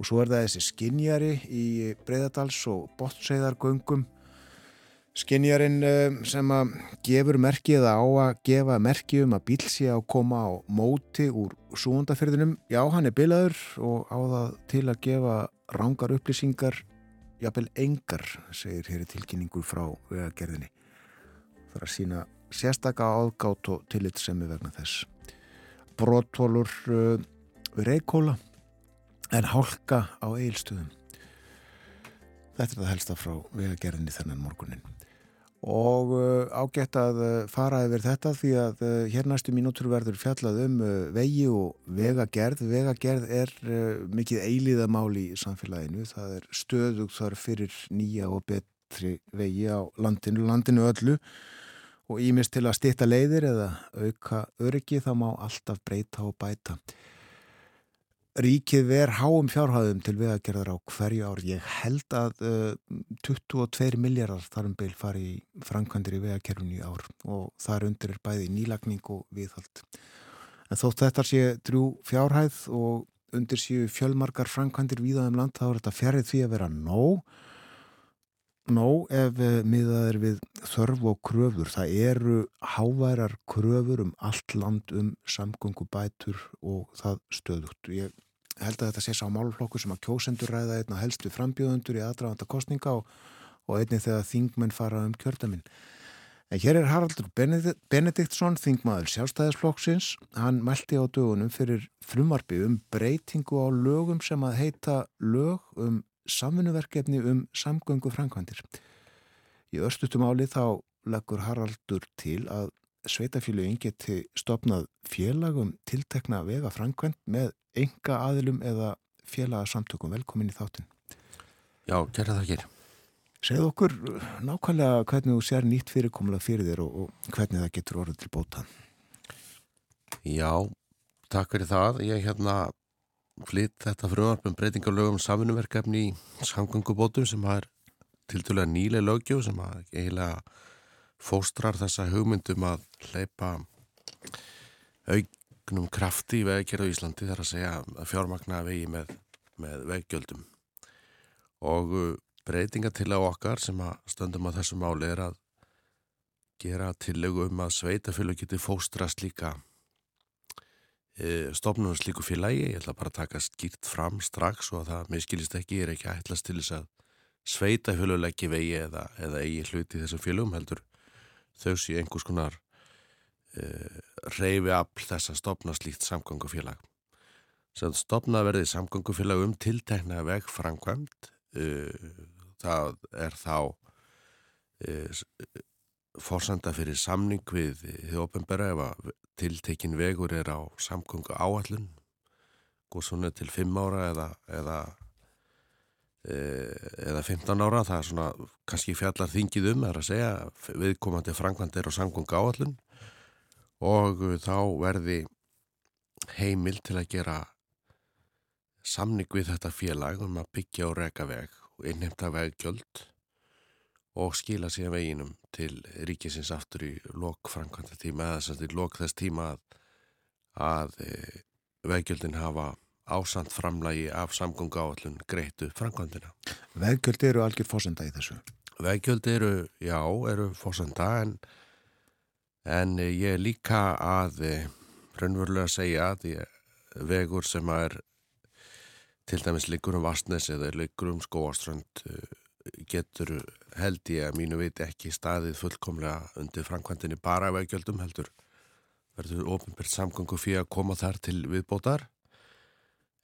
Og svo er það þessi skinjari í Breiðadals og Bottseiðargöngum skinjarinn uh, sem að gefur merki eða á að gefa merki um að bíl sé að koma á móti úr súndafyrðinum já, hann er bilaður og á það til að gefa rángar upplýsingar jafnvel engar, segir hér í tilkynningu frá vegagerðinni. Þar að sína sérstaka áðgátt og tillitsemi vegna þess. Brottólur uh, við reykóla en hálka á eilstöðum þetta er það helsta frá vegagerðinni þennan morgunin og uh, ágætt að uh, fara yfir þetta því að uh, hér næstu mínútur verður fjallað um vegi og vegagerð. Vegagerð er mikið eilíðamál í samfélaginu. Það er stöðug þar fyrir nýja og betri vegi á landinu, landinu öllu. Og ímist til að stýtta leiðir eða auka öryggi þá má alltaf breyta og bæta Ríkið ver háum fjárhæðum til vegagerðar á hverju ár. Ég held að uh, 22 miljardar þarum beil fari í framkvæmdir í vegakerfinu í ár og þar undir er bæði nýlagning og viðhald. En þótt þetta sé drjú fjárhæð og undir séu fjölmarkar framkvæmdir víðaðum land þá er þetta fjarið því að vera nóg. Nóg ef uh, miðað er við þörf og kröfur. Það eru háværar kröfur um allt land um samgöngubætur og það stöðugt. Ég held að þetta sé sá málflokku sem að kjósendur ræða einna helstu frambjóðundur í aðdrafanda kostninga og, og einni þegar þingmenn fara um kjördaminn. En hér er Haraldur Benediktsson, þingmaður sjálfstæðisflokksins. Hann mælti á dögunum fyrir frumarbi um breytingu á lögum sem að heita lög um samfunnverkefni um samgöngu framkvæmdir. Í örstutum áli þá leggur Haraldur til að sveitafélugin geti stopnað félagum tiltekna vega framkvæmt með enga aðilum eða félagsamtökum. Velkomin í þáttin. Já, kæra það hér. Segð okkur nákvæmlega hvernig þú sér nýtt fyrirkomulega fyrir þér og, og hvernig það getur orðið til bóta. Já, takk fyrir það. Ég hérna flytt þetta frumvarp um breytingalögum samfunnverkefni í samgöngubótum sem er til dælu að nýlega lögjöf sem eiginlega fóstrar þessa hugmyndum að hleypa auknum krafti í vegagerð á Íslandi þar að segja að fjármagna vegi með, með veggjöldum. Og uh, breytinga til á okkar sem að stöndum á þessu máli er að gera tillögu um að sveitafélag geti fóstrast líka e, stofnum slíku félagi, ég ætla bara að taka skýrt fram strax og að það miskilist ekki, er ekki að ætlast til þess að sveitafélag leggji vegi eða, eða eigi hluti þessum félagum heldur þau sé einhvers konar reyfi afl þess að stopna slíkt samgöngufélag. Sem stopna verði samgöngufélag um tiltekna veg framkvæmt, uh, það er þá uh, fórsenda fyrir samning við þið ofinbæra ef að tiltekin vegur er á samgöngu áallun, góð svona til 5 ára eða, eða eða 15 ára, það er svona kannski fjallar þingið um, er að segja viðkomandi frangvandir og samgöngu áallun og þá verði heimil til að gera samning við þetta félag um að byggja og reka veg og innhemta veggjöld og skila síðan veginum til ríkisins aftur í lok frangvanda tíma eða sem til lok þess tíma að, að veggjöldin hafa ásand framlagi af samgöngu áallun greitu framkvæmdina. Veggjöld eru algjör fósenda í þessu? Veggjöld eru, já, eru fósenda en, en ég er líka að raunverulega segja að ég, vegur sem er til dæmis líkur um Vastnes eða líkur um Skóaströnd getur held ég að mínu veit ekki staðið fullkomlega undir framkvæmdini bara veggjöldum heldur. Verður ofinbært samgöngu fyrir að koma þar til viðbótar.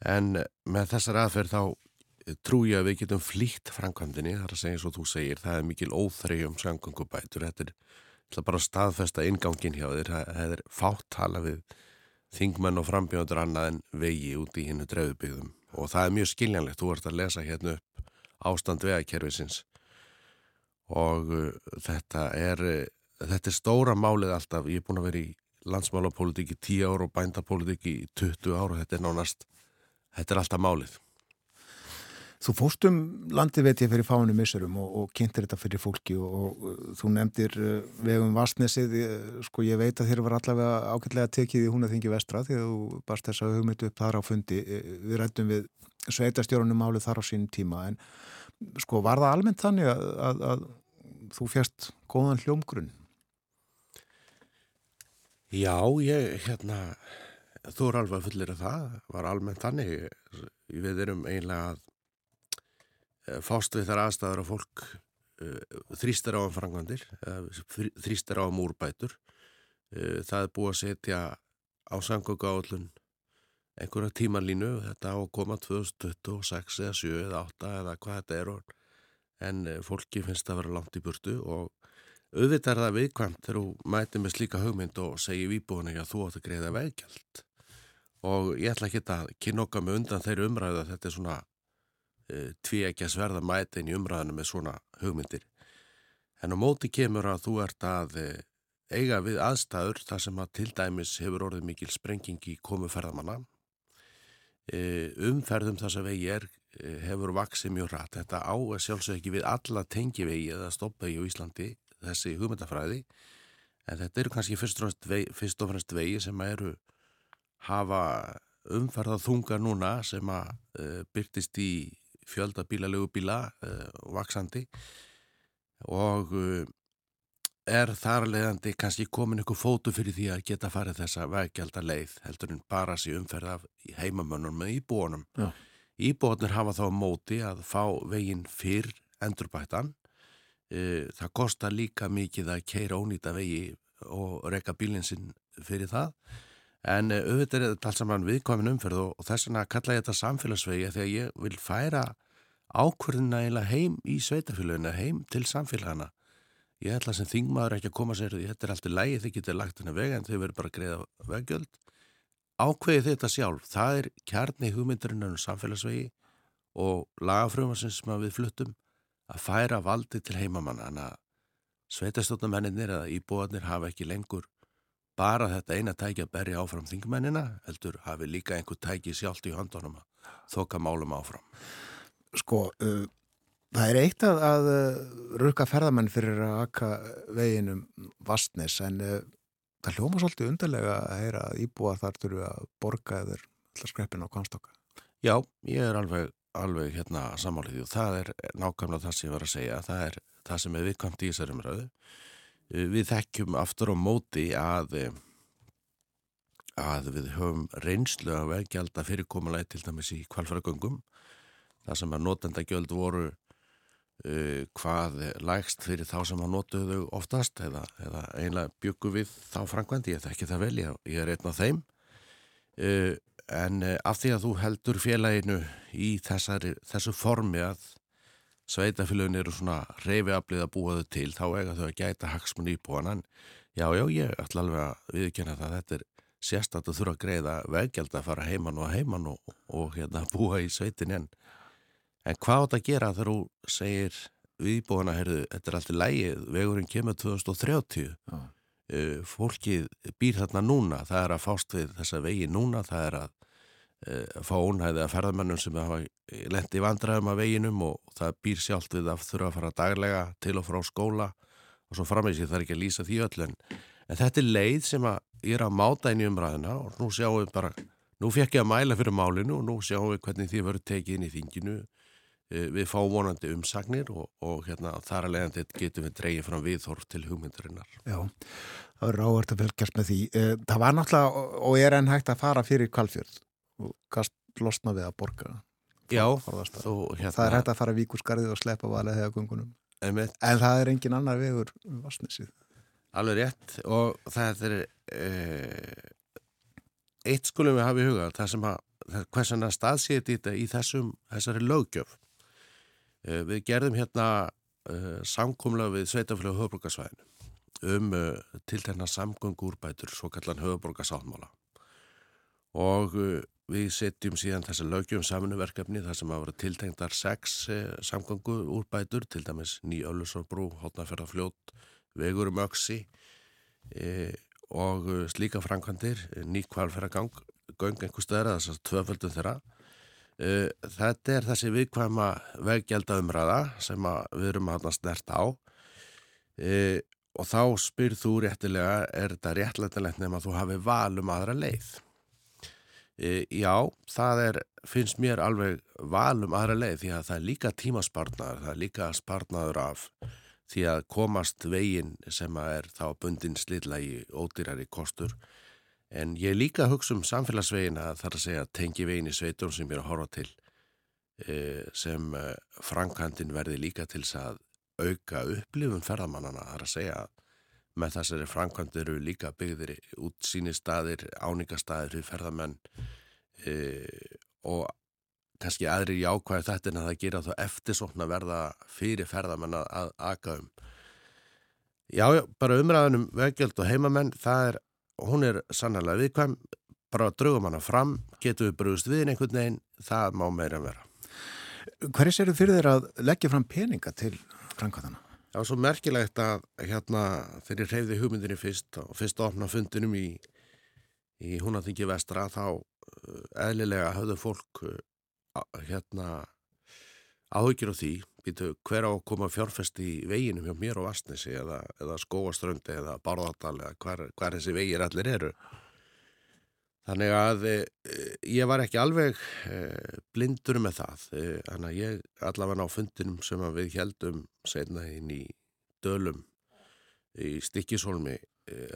En með þessar aðferð þá trú ég að við getum flýtt framkvæmdini, þar að segja og þú segir, það er mikil óþrejum samgöngubætur, þetta er bara staðfesta ingangin hjá þér, það er fáttala við þingmenn og frambjóður annað en vegi út í hinnu dreifubíðum og það er mjög skiljanlegt, þú ert að lesa hérna upp ástand vegakerfisins. Og uh, þetta er uh, þetta er stóra málið alltaf, ég er búin að vera í landsmálapólitík í 10 ár og bændapólitík í 20 ár og þetta er nánast, þetta er alltaf málið. Þú fóst um landi veit ég fyrir fáinu missurum og, og kynntir þetta fyrir fólki og, og uh, þú nefndir uh, vegum Vastnesið, sko ég veit að þér var allavega ágætlega tekið í húnaþingi vestra að þú barst þess að hugmyndu upp þar á fundi. Uh, Við rættum við sveitastjórunum málið þar á sínum tíma en sko var það almennt þannig að, að, að þú fjast góðan hljómgrunn? Já, ég, hérna, þú er alveg fullir af það, var almennt þannig, við erum einlega að eh, fást við þar aðstæður að fólk uh, þrýstar á um frangvandir, þrýstar á um úrbætur, það er búið að setja á samgöngu áallun einhverja tímalínu, þetta á að koma 2026 eða 7 eða 8 eða hvað þetta er, en eh, fólki finnst að vera langt í burtu og auðvitað er það viðkvæmt þegar þú mætir með slíka hugmynd og segir výbúin ekki að þú átt að greiða vegjald og ég ætla ekki að kynnoka mig undan þeirri umræðu að þetta er svona uh, tví ekki að sverða mætin í umræðinu með svona hugmyndir. En á móti kemur að þú ert að uh, eiga við aðstæður þar sem að til dæmis hefur orðið mikil sprenging í komu ferðamanna. Uh, umferðum þess að vegi er eh, hefur vaksið mjög rætt. Þetta á að sjálfsög ekki við alla tengivegi eða stoppvegi á Íslandi, þessi hugmyndafræði, en þetta eru kannski fyrst og fremst vegi, sem að eru hafa umferða þunga núna sem að byrtist í fjölda bílalegu bíla uh, vaksandi og uh, er þar leiðandi kannski komin ykkur fótu fyrir því að geta farið þessa vegjaldar leið heldur en bara sér umferð af heimamönnum með íbúanum. Já. Íbúanir hafa þá móti að fá veginn fyrr endurbættan. Eh, Það kostar líka mikið að keira ónýta vegi og reyka bílinn sinn fyrir það. En eh, auðvitað er þetta allt saman viðkomin umferð og, og þess vegna kalla ég þetta samfélagsvegi þegar ég vil færa ákvörðina eiginlega heim í sveitafélagina, heim til samfélagana. Ég ætla sem þingmaður ekki að koma sér, þetta er alltaf lægi, þið getur lagt henni vega en þau verður bara að greiða veggjöld. Ákveði þetta sjálf, það er kjarni hugmyndurinn um samfélagsvegi og lagafröfumarsins sem að við fluttum að færa valdi til heimamanna. Þannig að sveitastóttamennir eða íbúarnir hafa ekki lengur bara þetta eina tæki að berja áfram þingmennina, heldur hafi líka einhver tæki sjálft í höndunum að þoka málum áfram. Sko, uh, það er eitt að, að uh, rukka ferðamenn fyrir að akka veginum vastnes en uh, það hljóma svolítið undarlega að heyra að íbúa þar þurfu að borga allar skreppin á kvanstokka. Já, ég er alveg, alveg hérna sammálið og það er nákvæmlega það sem ég var að segja. Það er það sem er viðkvæmt í þessari umræðu. Eh, Við þekkjum aftur á móti að, eh, að við höfum reynslu að veggjalda fyrirkomulegi til dæmis í kvalfæragöngum. Það sem að notendagjöld voru uh, hvað lægst fyrir þá sem að notuðu oftast eða, eða einlega byggu við þá frangvendi. Ég þekki það vel, ég, ég er einn af þeim. Uh, en uh, af því að þú heldur félaginu í þessari, þessu formi að sveitafélagin eru svona reyfiaflið að búa þau til, þá eiga þau að gæta hagsmun íbúan, en já, já, ég ætla alveg að viðkynna það, þetta er sérstætt að þurfa að greiða veggjald að fara heiman og heiman og, og hérna búa í sveitin en, en hvað átt að gera þegar þú segir við íbúana, heyrðu, þetta er alltaf lægi, vegurinn kemur 2030 Já. uh, fólkið býr þarna núna, það er að fást við þessa vegi núna, það er að fá ónæði að ferðamennum sem hafa lendi vandræðum af veginum og það býr sjálft við að þurfa að fara daglega til og frá skóla og svo frammeins ég þarf ekki að lýsa því öll en, þetta er leið sem að ég er að máta inn í umræðina og nú sjáum við bara, nú fekk ég að mæla fyrir málinu og nú sjáum við hvernig því verður tekið inn í þinginu Eh, við fáum vonandi umsagnir og, og hérna, þar að leiðandi getum við dreigið fram viðhorf til hugmyndarinnar. Já, það er ráðvert að fylgjast með því. Eh, Það var náttúrulega og er enn hægt að fara fyrir kvalfjörð og gast losna við að borga. Já, þú, hérna, Það er hægt að fara víkurskarðið og sleppa valið þegar gungunum. En það er engin annar vegur um Vastnesið. alveg rétt og það er e, eitt skulum við hafa í huga það sem að, hversan að staðséti þetta í þessum, þessari löggjöf e, við gerðum hérna e, samkomlega við Sveitafélag höfuborgarsvæðinu um e, tiltegna samgöngúrbætur svo kallan höfuborgarsáttmála og við setjum síðan þessa lögjum saminuverkefni þar sem að vera tiltengdar sex e, samgöngúrbætur til dæmis Ný Öllusorbrú, Hotnaferðarfljót vegur um öksi e, og uh, slíka framkvæmdir, nýtt kvalferðagang, göng einhver stöður, þess að tvöföldum þeirra. E, þetta er þessi viðkvæma veggjaldað umræða sem við erum að snert á e, og þá spyr þú réttilega, er þetta réttlættilegt nefn að þú hafi val um aðra leið? E, já, það er, finnst mér alveg val um aðra leið því að það er líka tímaspartnaður, það er líka spartnaður af því að komast veginn sem að er þá bundin slilla í ódýrari kostur. En ég líka hugsa um samfélagsvegin að það er að segja tengi veginn í sveitur sem ég er að horfa til e, sem e, frankandin verði líka til að auka upplifum ferðamannana, það er að segja að með þessari framkvæmd eru líka byggðir út síni staðir, áningastaðir ferðamenn e, og kannski aðri jákvæði þetta en að það gera þá eftirsókn að verða fyrir ferðamenn að aga um. Já, já, bara umræðanum veggjöld og heimamenn, það er, hún er sannlega viðkvæm, bara draugum hana fram, getur við brúðist við einhvern veginn, það má meira vera. Hverjus eru fyrir þeir að leggja fram peninga til framkvæmdana? Það var svo merkilegt að hérna þegar ég reyði hugmyndinni fyrst og fyrst ofna fundinum í, í húnaþingi vestra þá uh, eðlilega höfðu fólk uh, hérna áhugir á því býtu hver á að koma fjárfest í veginum hjá mér og Vastnesi eða, eða Skóaströndi eða Bárðardal eða hver, hver þessi vegir allir eru. Þannig að e, ég var ekki alveg e, blindur með það. E, þannig að ég allavega á fundinum sem við heldum segna inn í dölum í Stikkishólmi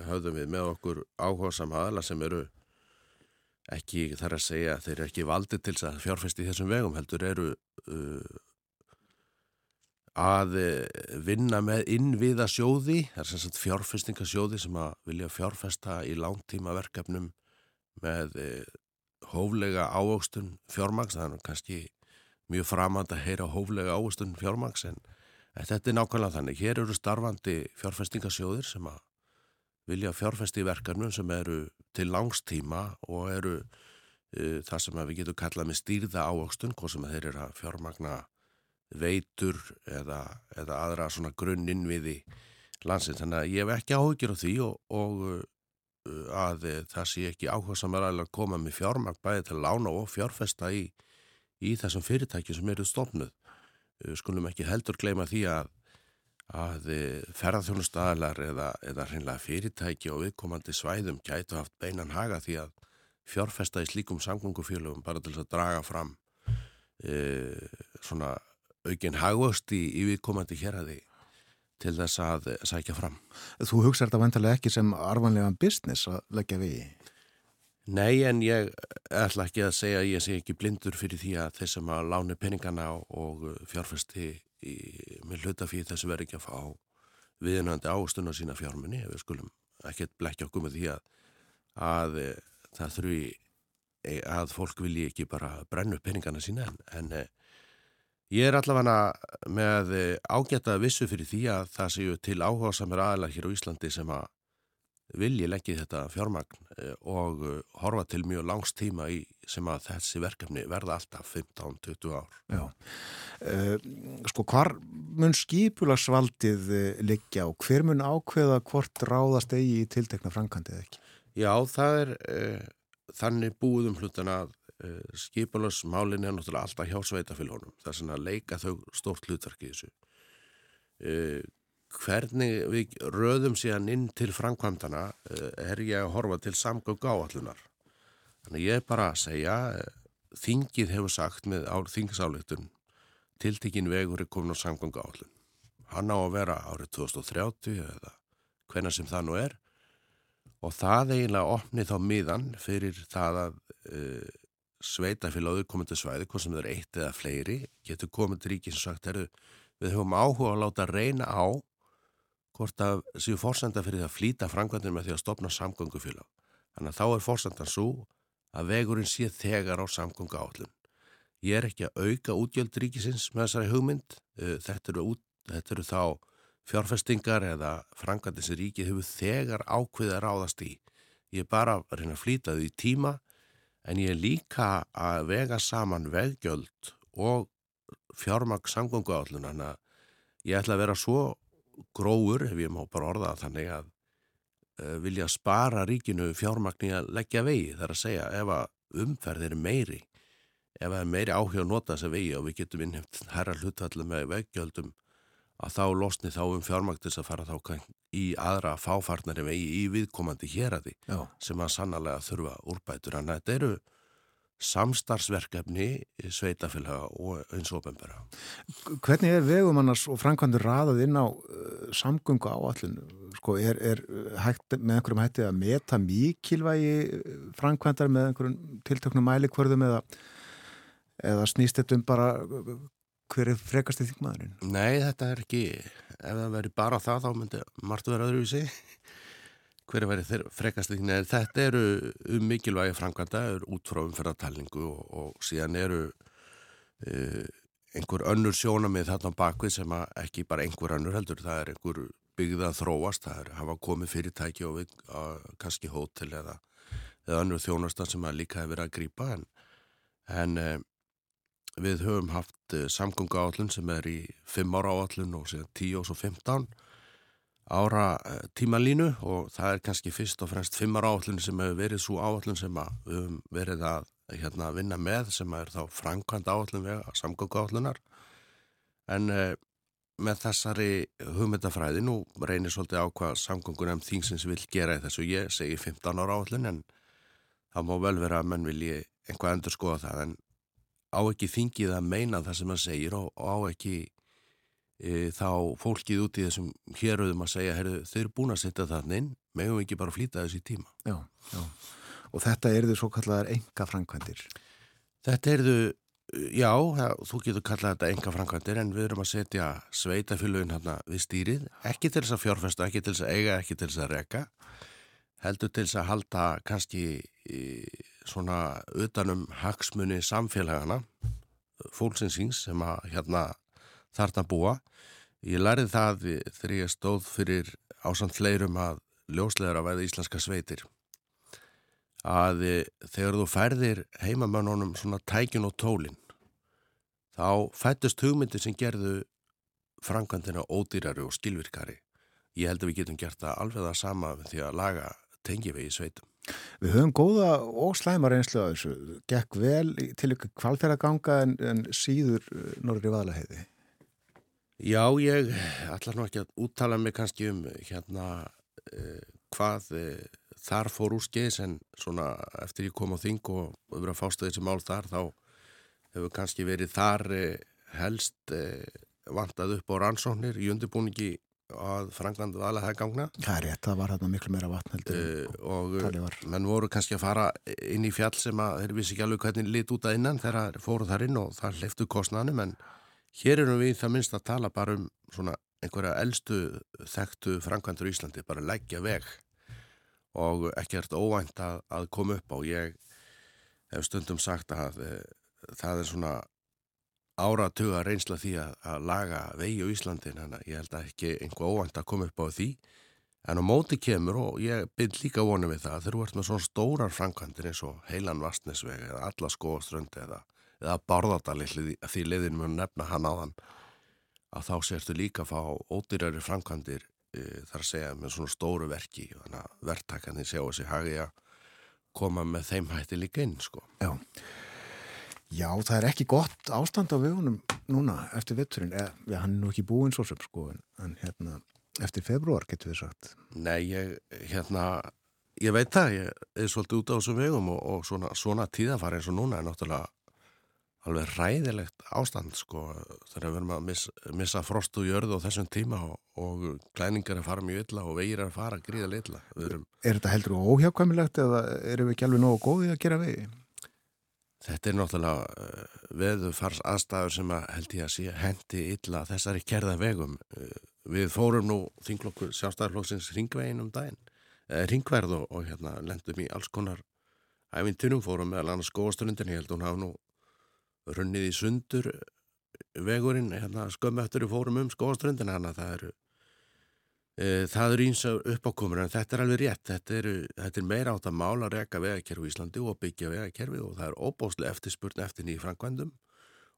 höfðum við með okkur áhuga samhaðala sem eru ekki þar að segja þeir eru ekki valdið til að fjárfesti þessum vegum heldur eru uh, að vinna með innviða sjóði, það er sem sagt fjárfestingasjóði sem að vilja fjárfesta í langtíma verkefnum með eh, hóflega ávöxtun fjármags, það er kannski mjög framand að heyra hóflega ávöxtun fjármags en þetta er nákvæmlega þannig. Hér eru starfandi fjárfestingasjóðir sem að vilja fjárfesti í verkarnum sem eru til langstíma og eru uh, það sem við getum kallað með stýrða ávöxtun, hvað sem þeir eru að fjármagna veitur eða, eða aðra svona grunninn við í landsins. Þannig að ég hef ekki áhugir á því og, og að það sé ekki áhuga samar að koma með fjármagn bæði til að lána og fjárfesta í, í þessum fyrirtæki sem eru stofnuð. Skulum ekki heldur gleyma því að, að ferðarþjónustadalar eða, eða hreinlega fyrirtæki og viðkomandi svæðum gætu haft beinan haga því að fjárfesta í slíkum samgöngufélögum bara til að draga fram e, svona aukinn hagvöxt í, í viðkomandi hér að því til þess að sækja fram. Þú hugsaður þetta vantarlega ekki sem arvanlegan business að leggja við? Nei, en ég ætla ekki að segja að ég sé ekki blindur fyrir því að þeir sem að láni peningana og fjárfesti í, með hlutafíð þessu verður ekki að fá viðnöndi ástun á sína fjármunni. Við skulum ekkert blekja okkur með því að, að það þurfi að fólk vilji ekki bara brennu peningana sína en, en Ég er allavega með ágætta vissu fyrir því að það séu til áhuga samir aðalega hér á Íslandi sem að vilji leggja þetta fjármagn eh, og eh, horfa til mjög langs tíma í sem að þessi verkefni verða alltaf 15-20 ár. Já, sko hvar mun skipularsvaldið liggja og hver mun ákveða hvort ráðast eigi í tiltekna frankandið ekki? Já, það er þannig búðum hlutan að uh, skipularsmálin er náttúrulega alltaf hjá sveitafélónum. Það er svona að leika þau stórt hlutverk í þessu. Uh, hvernig við röðum síðan inn til framkvæmdana uh, er ég að horfa til samgögg áallunar. Þannig ég er bara að segja, þingið hefur sagt með þingsáleitun tiltekinn vegur er komin á samgögg áallun. Hann á að vera árið 2030 eða hvenna sem það nú er og það eiginlega opni þá miðan fyrir það að uh, sveitafélag auðkomandi svæði, hvort sem það er eitt eða fleiri, getur komið til ríkið sem sagt, heru, við höfum áhuga að láta reyna á hvort að séu fórsenda fyrir að flýta frangvandinu með því að stopna samgöngufélag. Þannig að þá er fórsendan svo að vegurinn sé þegar á samgöngu állun. Ég er ekki að auka útgjöld ríkisins með þessari hugmynd, þetta eru, út, þetta eru þá fjárfestingar eða frangvandin sem ríkið hefur þegar ákveðið að ráðast í. Ég er bara að reyna að flýta því tíma en ég er líka að vega saman veggjöld og fjármaks samgöngu állun að ég ætla að vera svo gróur, ef ég má bara orða þannig að uh, vilja spara ríkinu fjármagni að leggja vegi. Það er að segja ef að umferð er meiri, ef er meiri að nota þessa vegi og við getum innheft herra hlutvallu með veggjöldum að þá losni þá um þess að fara þá í aðra fáfarnari vegi í viðkomandi héradi sem að sannlega þurfa úrbætur. Að þetta eru samstarfsverkefni sveitafélaga og eins og ofenbæra. Hvernig er vegum annars og framkvæmdur raðað inn á uh, samgöngu áallin? Sko, er, er hægt með einhverjum hætti að meta mikilvægi uh, framkvæmdar með einhverjum tiltöknum mælikvörðum eða, eða snýst þetta um bara uh, hver er frekast í þingmaðurinn? Nei, þetta er ekki, ef það veri bara það þá myndi margt vera öðruvísi. Hver er verið frekast ekki? Nei, þetta eru um mikilvægi framkvæmda, er út frá umferðartalningu og, og síðan eru uh, einhver önnur sjónamið þarna bakvið sem að ekki bara einhver önnur heldur, það er einhver byggða að þróast, það er hafa komið fyrirtæki og við, að, kannski hótel eða, eða önnur þjónasta sem að líka hefur verið að grípa en, en uh, við höfum haft uh, samgöngu áallun sem er í 5 ára áallun og síðan 10 og svo 15 ára uh, tímalínu og það er kannski fyrst og fremst 5 ára áallun sem hefur verið svo áallun sem við höfum verið að hérna, vinna með sem er þá framkvæmt áallun vega samgöngu áallunar en uh, með þessari hugmyndafræði nú reynir svolítið á hvað samgöngunum þingsins vil gera í þessu. Ég segi 15 ára áallun en það má vel vera að menn vilji einhvað endur skoða það en á ekki þingið að meina það sem hann segir og, á ekki e, þá fólkið út í þessum héröðum að segja, heyrðu, þeir eru búin að setja þannig inn, megum við ekki bara flýta þessi tíma. Já, já. Og þetta eru þau svo kallar enga framkvæmdir. Þetta eru, já, það, þú getur kallað þetta enga framkvæmdir en við erum að setja sveitafélugin hérna við stýrið, ekki til þess að fjárfesta, ekki til þess að eiga, ekki til þess að reka, heldur til þess að halda kannski e, svona utanum hagsmunni samfélagana, fólksinsins sem að hérna þarna búa. Ég lærið það þegar ég stóð fyrir ásand fleirum að ljóslegar að veða íslenska sveitir að þegar þú færðir heimamannunum svona tækin og tólin þá fættust hugmyndir sem gerðu framkvæmdina ódýrari og skilvirkari. Ég held að við getum gert það alveg það sama því að laga í sveitum. Við höfum góða og slæma reynslu á þessu. Gekk vel til ykkur kvalfjörðaganga en, en síður uh, norður í vaðalaheiði. Já, ég ætla nú ekki að úttala mig kannski um hérna uh, hvað uh, þar fór úr skeiðs en svona eftir ég kom á þing og verið að fásta þessi mál þar þá hefur kannski verið þar uh, helst uh, vantað upp á rannsóknir í undirbúningi að franglandu aðlega gangna Það er rétt, það var þarna miklu meira vatn heldur uh, en og menn voru kannski að fara inn í fjall sem að þeir vissi ekki alveg hvernig lit út að innan þegar fóru þar inn og það hleyftu kostnanum en hér erum við það minnst að tala bara um svona einhverja elstu þekktu framkvæmdur í Íslandi, bara leggja veg og ekkert óvænt að, að koma upp á. Ég hef stundum sagt að e, það er svona áratuga reynsla því að, að laga vegi á Íslandi en ég held að ekki einhver óvænt að koma upp á því en á móti kemur og ég byrð líka vonum við það þegar þú ert með svona stórar framkvæmdir eins og heilan vastnesveg eða alla skóaströndi eða, eða bárðardali því liðin mun nefna hann á þann að þá sérstu líka að fá ódýrari framkvæmdir e, þar að segja með svona stóru verki þannig að verktakandi sjá þessi hagi að koma með þeim hætti líka inn sko. Já. Já, það er ekki gott ástand á vegunum núna eftir vetturinn. Eh, ja, hann er nú ekki búinn svo sem sko, en, hérna, eftir februar getur við sagt. Nei, ég, hérna, ég veit það, ég er svolítið út á þessum vegum og, og svona, svona tíðafari eins og núna er náttúrulega alveg ræðilegt ástand sko þegar við erum að miss, missa frost og jörðu á þessum tíma og, og klæningar er fara mjög illa og vegir er fara gríða illa. Erum, Er þetta heldur óhjákvæmilegt eða erum við ekki alveg nógu góðið að gera vegi? Þetta er náttúrulega uh, veðufars aðstæður sem að held ég að sé hendi illa þessari kerða vegum. Uh, við fórum nú þinglokkur sjálfstæðarflóksins ringvegin um daginn, uh, ringverð og, og hérna lendum í alls konar æfintunum, fórum meðal annars skóaströndin, ég held hún hafa nú runnið í sundur vegurinn, hérna skömmu eftir við fórum um skóaströndin, að það eru það eru eins og uppákomur en þetta er alveg rétt, þetta, eru, þetta er meira átt að mála reka vegakerfi í Íslandi og byggja vegakerfi og það er óbáslega eftirspurn eftir nýjum framkvæmdum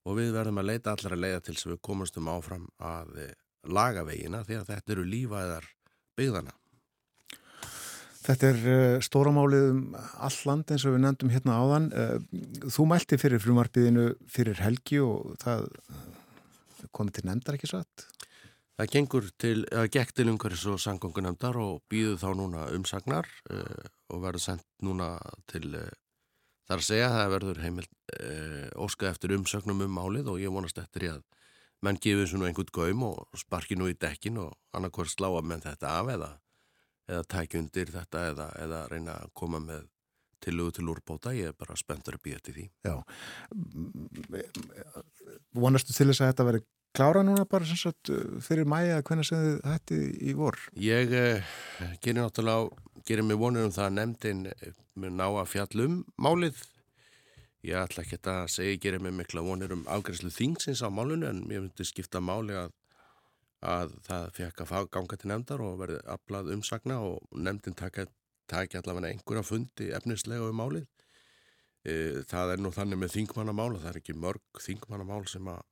og við verðum að leita allar að leiða til sem við komumstum áfram að, lagavegina því að þetta eru lífaðar byggðana. Þetta er uh, stóramálið um all land eins og við nefndum hérna áðan. Uh, þú mælti fyrir frumarpiðinu fyrir helgi og það uh, komið til nefndar ekki satt? Það gengur til, eða gekk til umhverfis og sangungunemndar og býðu þá núna umsagnar uh, og verður sendt núna til, uh, þar að segja að það verður heimil uh, óskað eftir umsögnum um málið og ég vonast eftir í að menn gefið svona einhvern gaum og sparki nú í dekkin og annarkvært slá að menn þetta af eða, eða tækja undir þetta eða, eða reyna að koma með tillögu til úrbóta, ég er bara spenntur að býja til því. Já. Vonastu til þess að þetta veri klára núna bara sem sagt fyrir mæja hvernig sem þið hætti í vor? Ég eh, gerir náttúrulega, gerir mig vonur um það að nefndin mun ná að fjallum málið. Ég ætla ekki að segja, ég gerir mig mikla vonur um afgræslu þingsins á málunu en mér myndi skipta máli að, að það fekk að ganga til nefndar og verði aflað umsagna og nefndin taka allavega einhverja fundi efnislega um málið. Eh, Það er nú þannig með þingmannamál og það er ekki mörg þingmannamál sem að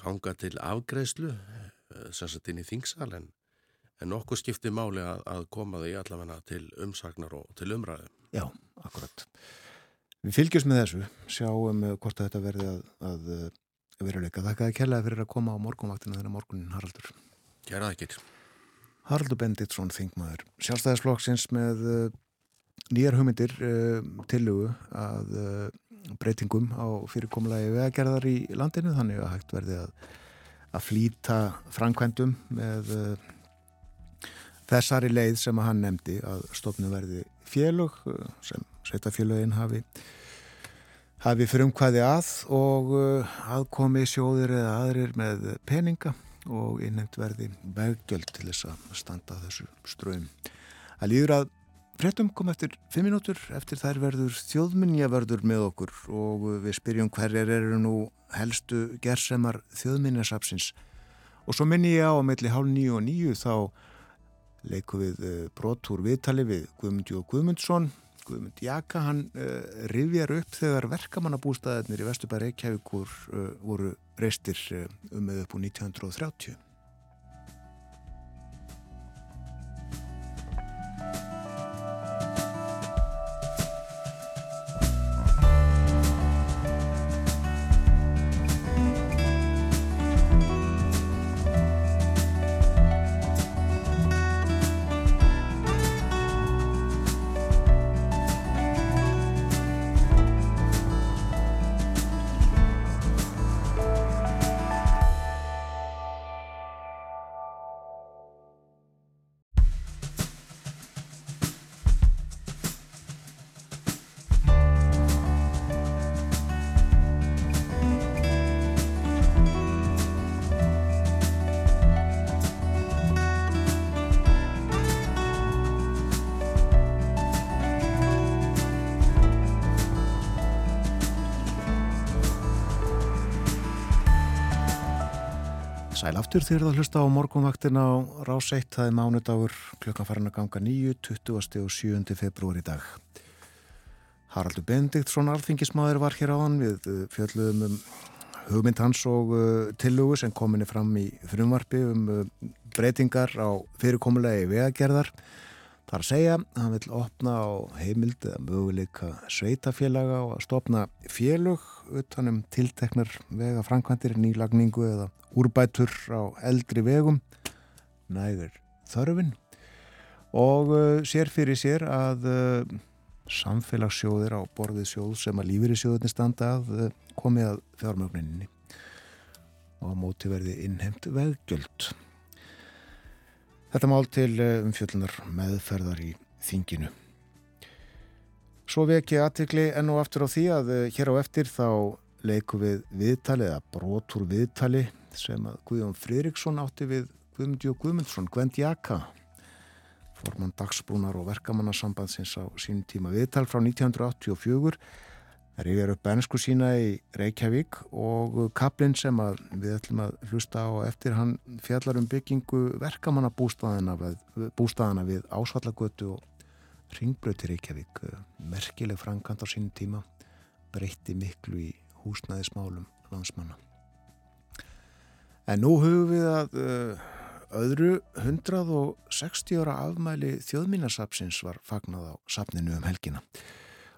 ganga til afgreðslu sem sagt inn í þingsal en, en nokkuð skipti máli að, að koma því allavega til umsagnar og til umræðu. Já, akkurat. Við fylgjum með þessu, sjáum uh, hvort að þetta verði að, að uh, veruleika. Þakka þið kærlega fyrir að koma á morgunvaktina þennan morgunin Haraldur. Kæra ekkert. Haraldur Benditsson, þingmaður. Sjálfstæðisflokksins með nýjar hugmyndir uh, tillugu að uh, breytingum á fyrirkomulagi vegagerðar í landinu þannig að hægt verði að, að flýta framkvæmdum með uh, þessari leið sem að hann nefndi að stofnu verði félög uh, sem sveitafélögin hafi hafi frumkvæði að og uh, aðkomi sjóðir eða aðrir með peninga og innheimt verði veggjöld til þess að standa þessu ströym. Það líður að fréttum kom eftir fimm minútur eftir þær verður þjóðminjavörður með okkur og við spyrjum hverjar eru nú helstu gersemar þjóðminjasapsins og svo minni ég á að melli hálf nýju og nýju þá leikum við uh, brotúr viðtali við Guðmundi og Guðmundsson. Guðmund Jaka, hann uh, rifjar upp þegar verkamannabústæðarnir í Vesturbæri Reykjavíkur uh, voru reistir um með upp úr 1930 Sæl aftur þegar það hlusta á morgunvaktina á rás 1, það er mánudagur klukkan farin að ganga 9, 20. og 7. februar í dag. Haraldur Bendiktsson alþingismadur var hér áðan við uh, fjöldluðum um hugmynd hans og uh, tillugu sem kominni fram í frumvarfi um uh, breytingar á fyrirkomulegi vegagerðar. Það er að segja að hann vil opna á heimild eða möguleika sveitafélaga og að stopna félög utanum tilteknar vega framkvæmdir, nýlagningu eða úrbætur á eldri vegum nægur þörfin og uh, sér fyrir sér að uh, samfélagssjóðir á borðið sjóð sem að lífyrirsjóðinni standa að uh, komi að fjármögninni og móti verði innheimt veggjöld. Þetta mál til umfjöllunar meðferðar í þinginu. Svo veki aðtikli enn og aftur á því að hér á eftir þá leiku við viðtali eða brotur viðtali sem að Guðjón Friðriksson átti við Guðmundi og Guðmundsson, Gwend Jaka formann dagsbrúnar og verkamannasambandsins á sínum tíma. Viðtal frá 1984 Það rifjar upp ennsku sína í Reykjavík og kaplinn sem við ætlum að hlusta á eftir hann fjallar um byggingu verkamannabústaðana við, við Ásvallagötu og Ringbröti Reykjavík. Merkileg framkant á sínum tíma breytti miklu í húsnæðismálum landsmanna. En nú hugum við að uh, öðru 160 ára afmæli þjóðmínasapsins var fagnað á sapninu um helgina.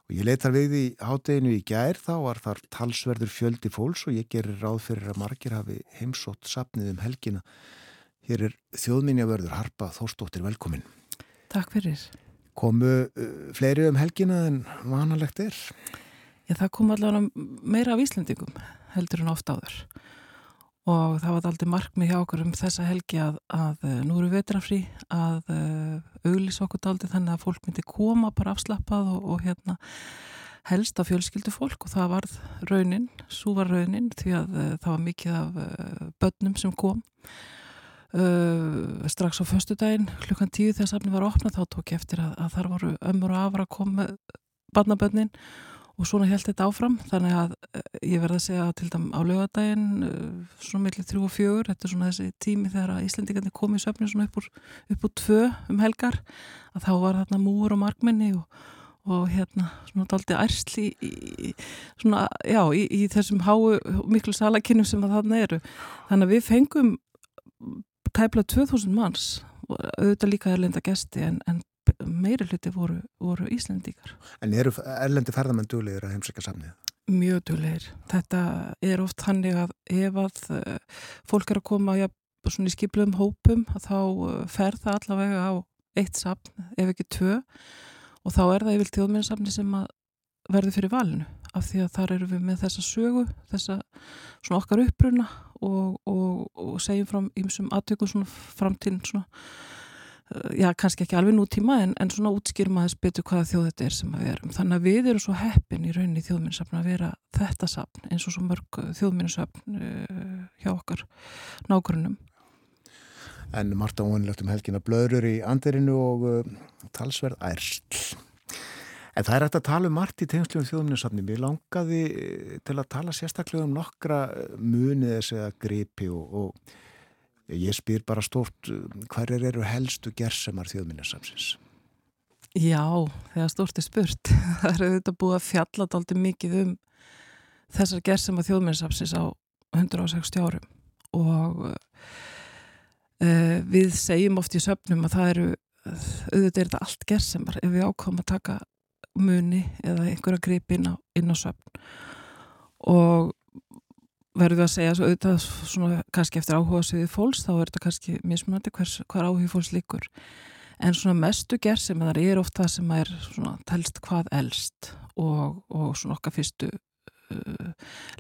Og ég leitar við í hátteginu í gær þá var þar talsverður fjöldi fólks og ég gerir ráð fyrir að margir hafi heimsótt sapnið um helgina. Hér er þjóðmínjavörður Harpa Þórstóttir velkomin. Takk fyrir. Komu uh, fleiri um helgina en vanalegt er? Já, það kom allavega meira af Íslandingum heldur en oft áður. Og það var aldrei markmið hjá okkur um þessa helgi að, að eh, nú eru vetrafrí að uh, auglís okkur daldi þannig að fólk myndi koma bara afslappað og, og hérna helst af fjölskyldu fólk. Og það varð raunin, svo var raunin því að uh, það var mikið af uh, börnum sem kom strax á förstu daginn klukkan tíu þegar safni var opnað þá tók ég eftir að, að þar voru ömmur og afra að koma barnabönnin og svona held þetta áfram. Þannig að ég verði að segja til dæm á lögadaginn svona millir þrjú og fjögur þetta er svona þessi tími þegar Íslandingarnir komið í söfni svona upp úr, upp úr tvö um helgar að þá var þarna múur og markmenni og, og hérna svona daldi ærsli í, í, svona, já, í, í þessum háu miklu salakinnum sem að þarna eru. Þannig að við fengum tæpla 2000 manns auðvitað líka erlenda gesti en, en meiri hluti voru, voru Íslandíkar. En eru erlendi ferðamenn duglegir að heimsækja samnið? Mjög duglegir. Þetta er oft hannig að ef að uh, fólk er að koma ja, í skiplum hópum þá uh, fer það allavega á eitt safn, ef ekki tvö og þá er það yfir þjóðminnsafni sem að verður fyrir valinu af því að þar eru við með þessa sögu þessa svona okkar uppruna og, og, og segjum frá ímsum aðtökum svona framtíðin svona já, kannski ekki alveg nútíma en, en svona útskýrum aðeins betur hvaða þjóð þetta er sem við erum. Þannig að við erum svo heppin í rauninni þjóðminnsafn að vera þetta safn eins og svo mörg þjóðminnsafn uh, hjá okkar nágrunum. En Marta óinlegt um helgina blöður í andirinu og uh, talsverð ærsl. En það er hægt að tala um margt í tengslu um þjóðminnsafni. Mér langaði til að tala sérstaklega um nokkra munið þess að gripi og, og Ég spyr bara stort, hverjar eru helstu gersemar þjóðminnasamsins? Já, þegar stort er spurt. Það eru auðvitað búið að fjalla daldi mikið um þessar gersemar þjóðminnasamsins á 160 árum og uh, við segjum oft í söpnum að það eru, auðvitað er þetta allt gersemar ef við ákomum að taka muni eða einhverja gripi inn á, inn á söpn og verður við að segja svo auðvitað svona kannski eftir áhuga sviðið fólks þá er þetta kannski mismunandi hvers, hver áhuga fólks líkur en svona mestu gerð sem það er ofta sem er svona telst hvað elst og, og svona okkar fyrstu uh,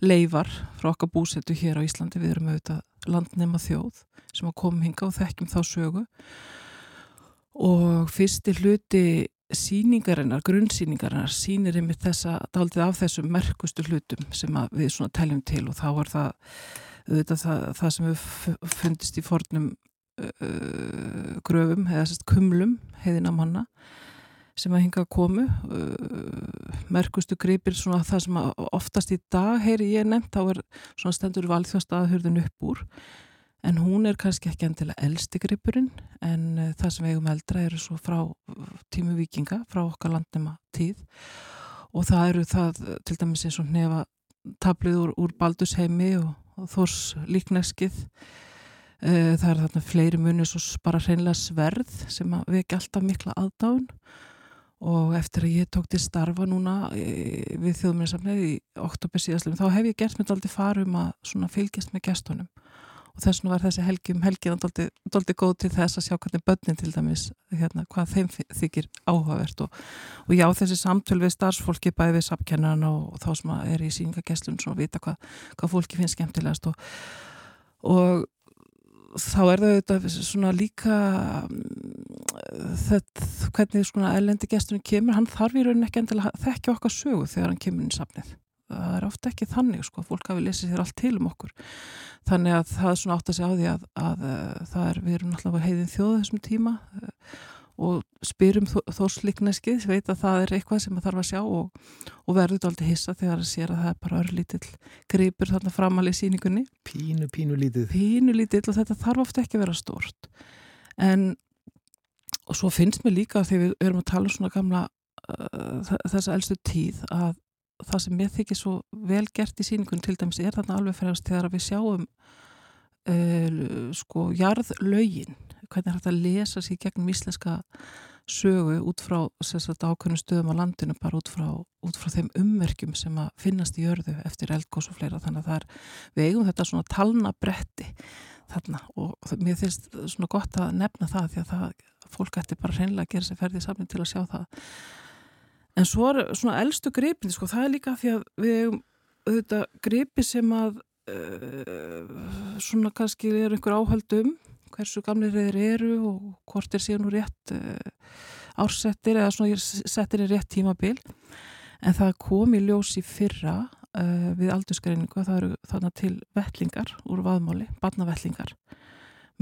leifar frá okkar búsetu hér á Íslandi. Við erum auðvitað landnema þjóð sem að koma hinga og þekkjum þá sögu. Og fyrsti hluti síningarinnar, grunnsíningarinnar sínir einmitt þessa, daldið af þessum merkustu hlutum sem við svona teljum til og þá er það auðvitað það, það sem við fundist í fornum uh, gröfum, eða sérst kumlum heiðina manna sem að hinga að komu uh, merkustu gripir svona það sem oftast í dag, heyri ég nefnt þá er svona stendur valþjóstaðahurðin upp úr en hún er kannski ekki endilega elsti gripurinn en uh, það sem við eigum eldra eru svo frá tímu vikinga, frá okkar landnema tíð. Og það eru það til dæmis eins og nefa tablið úr, úr Baldusheimi og, og Þors líkneskið. Uh, það eru þarna fleiri munir svo bara hreinlega sverð sem við ekki alltaf mikla aðdáðun og eftir að ég tók til starfa núna e, við þjóðmjörnsamlega í oktober síðastlum þá hef ég gert mér aldrei farum að fylgjast með gestunum og þess vegna var þessi helgi um helgina doldi góð til þess að sjá hvernig börnin til dæmis, hérna, hvað þeim þykir áhugavert og, og já þessi samtöl við starfsfólki bæði við sapkennan og, og þá sem er í síningagesslun og vita hvað, hvað fólki finnst skemmtilegast og, og þá er það auðvitað svona líka þetta, hvernig svona ellendi gestunum kemur, hann þarf í rauninni ekki endilega þekkja okkar sögu þegar hann kemur inn í sapnið það er ofta ekki þannig sko, fólk hafi lesið sér allt til um okkur. Þannig að það er svona átt að segja á því að, að, að eh, það er, við erum náttúrulega heiðin þjóð þessum tíma uh, og spyrum þórslikneskið veit að það er eitthvað sem það þarf að sjá og, og verður aldrei hissa þegar það sér að það er bara örlítill gripur þarna framalið síningunni Pínu, pínu lítið. Pínu lítið og þetta þarf ofta ekki að vera stort en og svo finnst mér líka þegar við erum að tala um svona gamla uh, þessa elstu tíð að það sem mér þykir svo vel gert í síningun til dæmis er þarna alveg fræðast þegar við sjáum uh, sko jarðlögin, hvernig er að lesa sér gegnum íslenska sögu út frá ákveðnum stöðum á landinu bara út frá, út frá þeim ummerkjum sem að finnast í jörðu eftir eldgós og fleira. Þannig að það er, við eigum þetta svona talnabretti þarna og mér finnst svona gott að nefna það því að það, fólk ætti bara hreinlega að gera sér ferði saman til að sjá það en svo er svona elstu gripin sko, það er líka því að við eigum auðvitað gripi sem að uh, svona kannski er einhver áhaldum hversu gamlir þeir eru og hvort er síðan nú rétt uh, ársettir eða svona settir í rétt tímabil. En það kom í ljós í fyrra uh, við aldursgreiningu að það eru þarna til vettlingar úr vaðmáli, barnavettlingar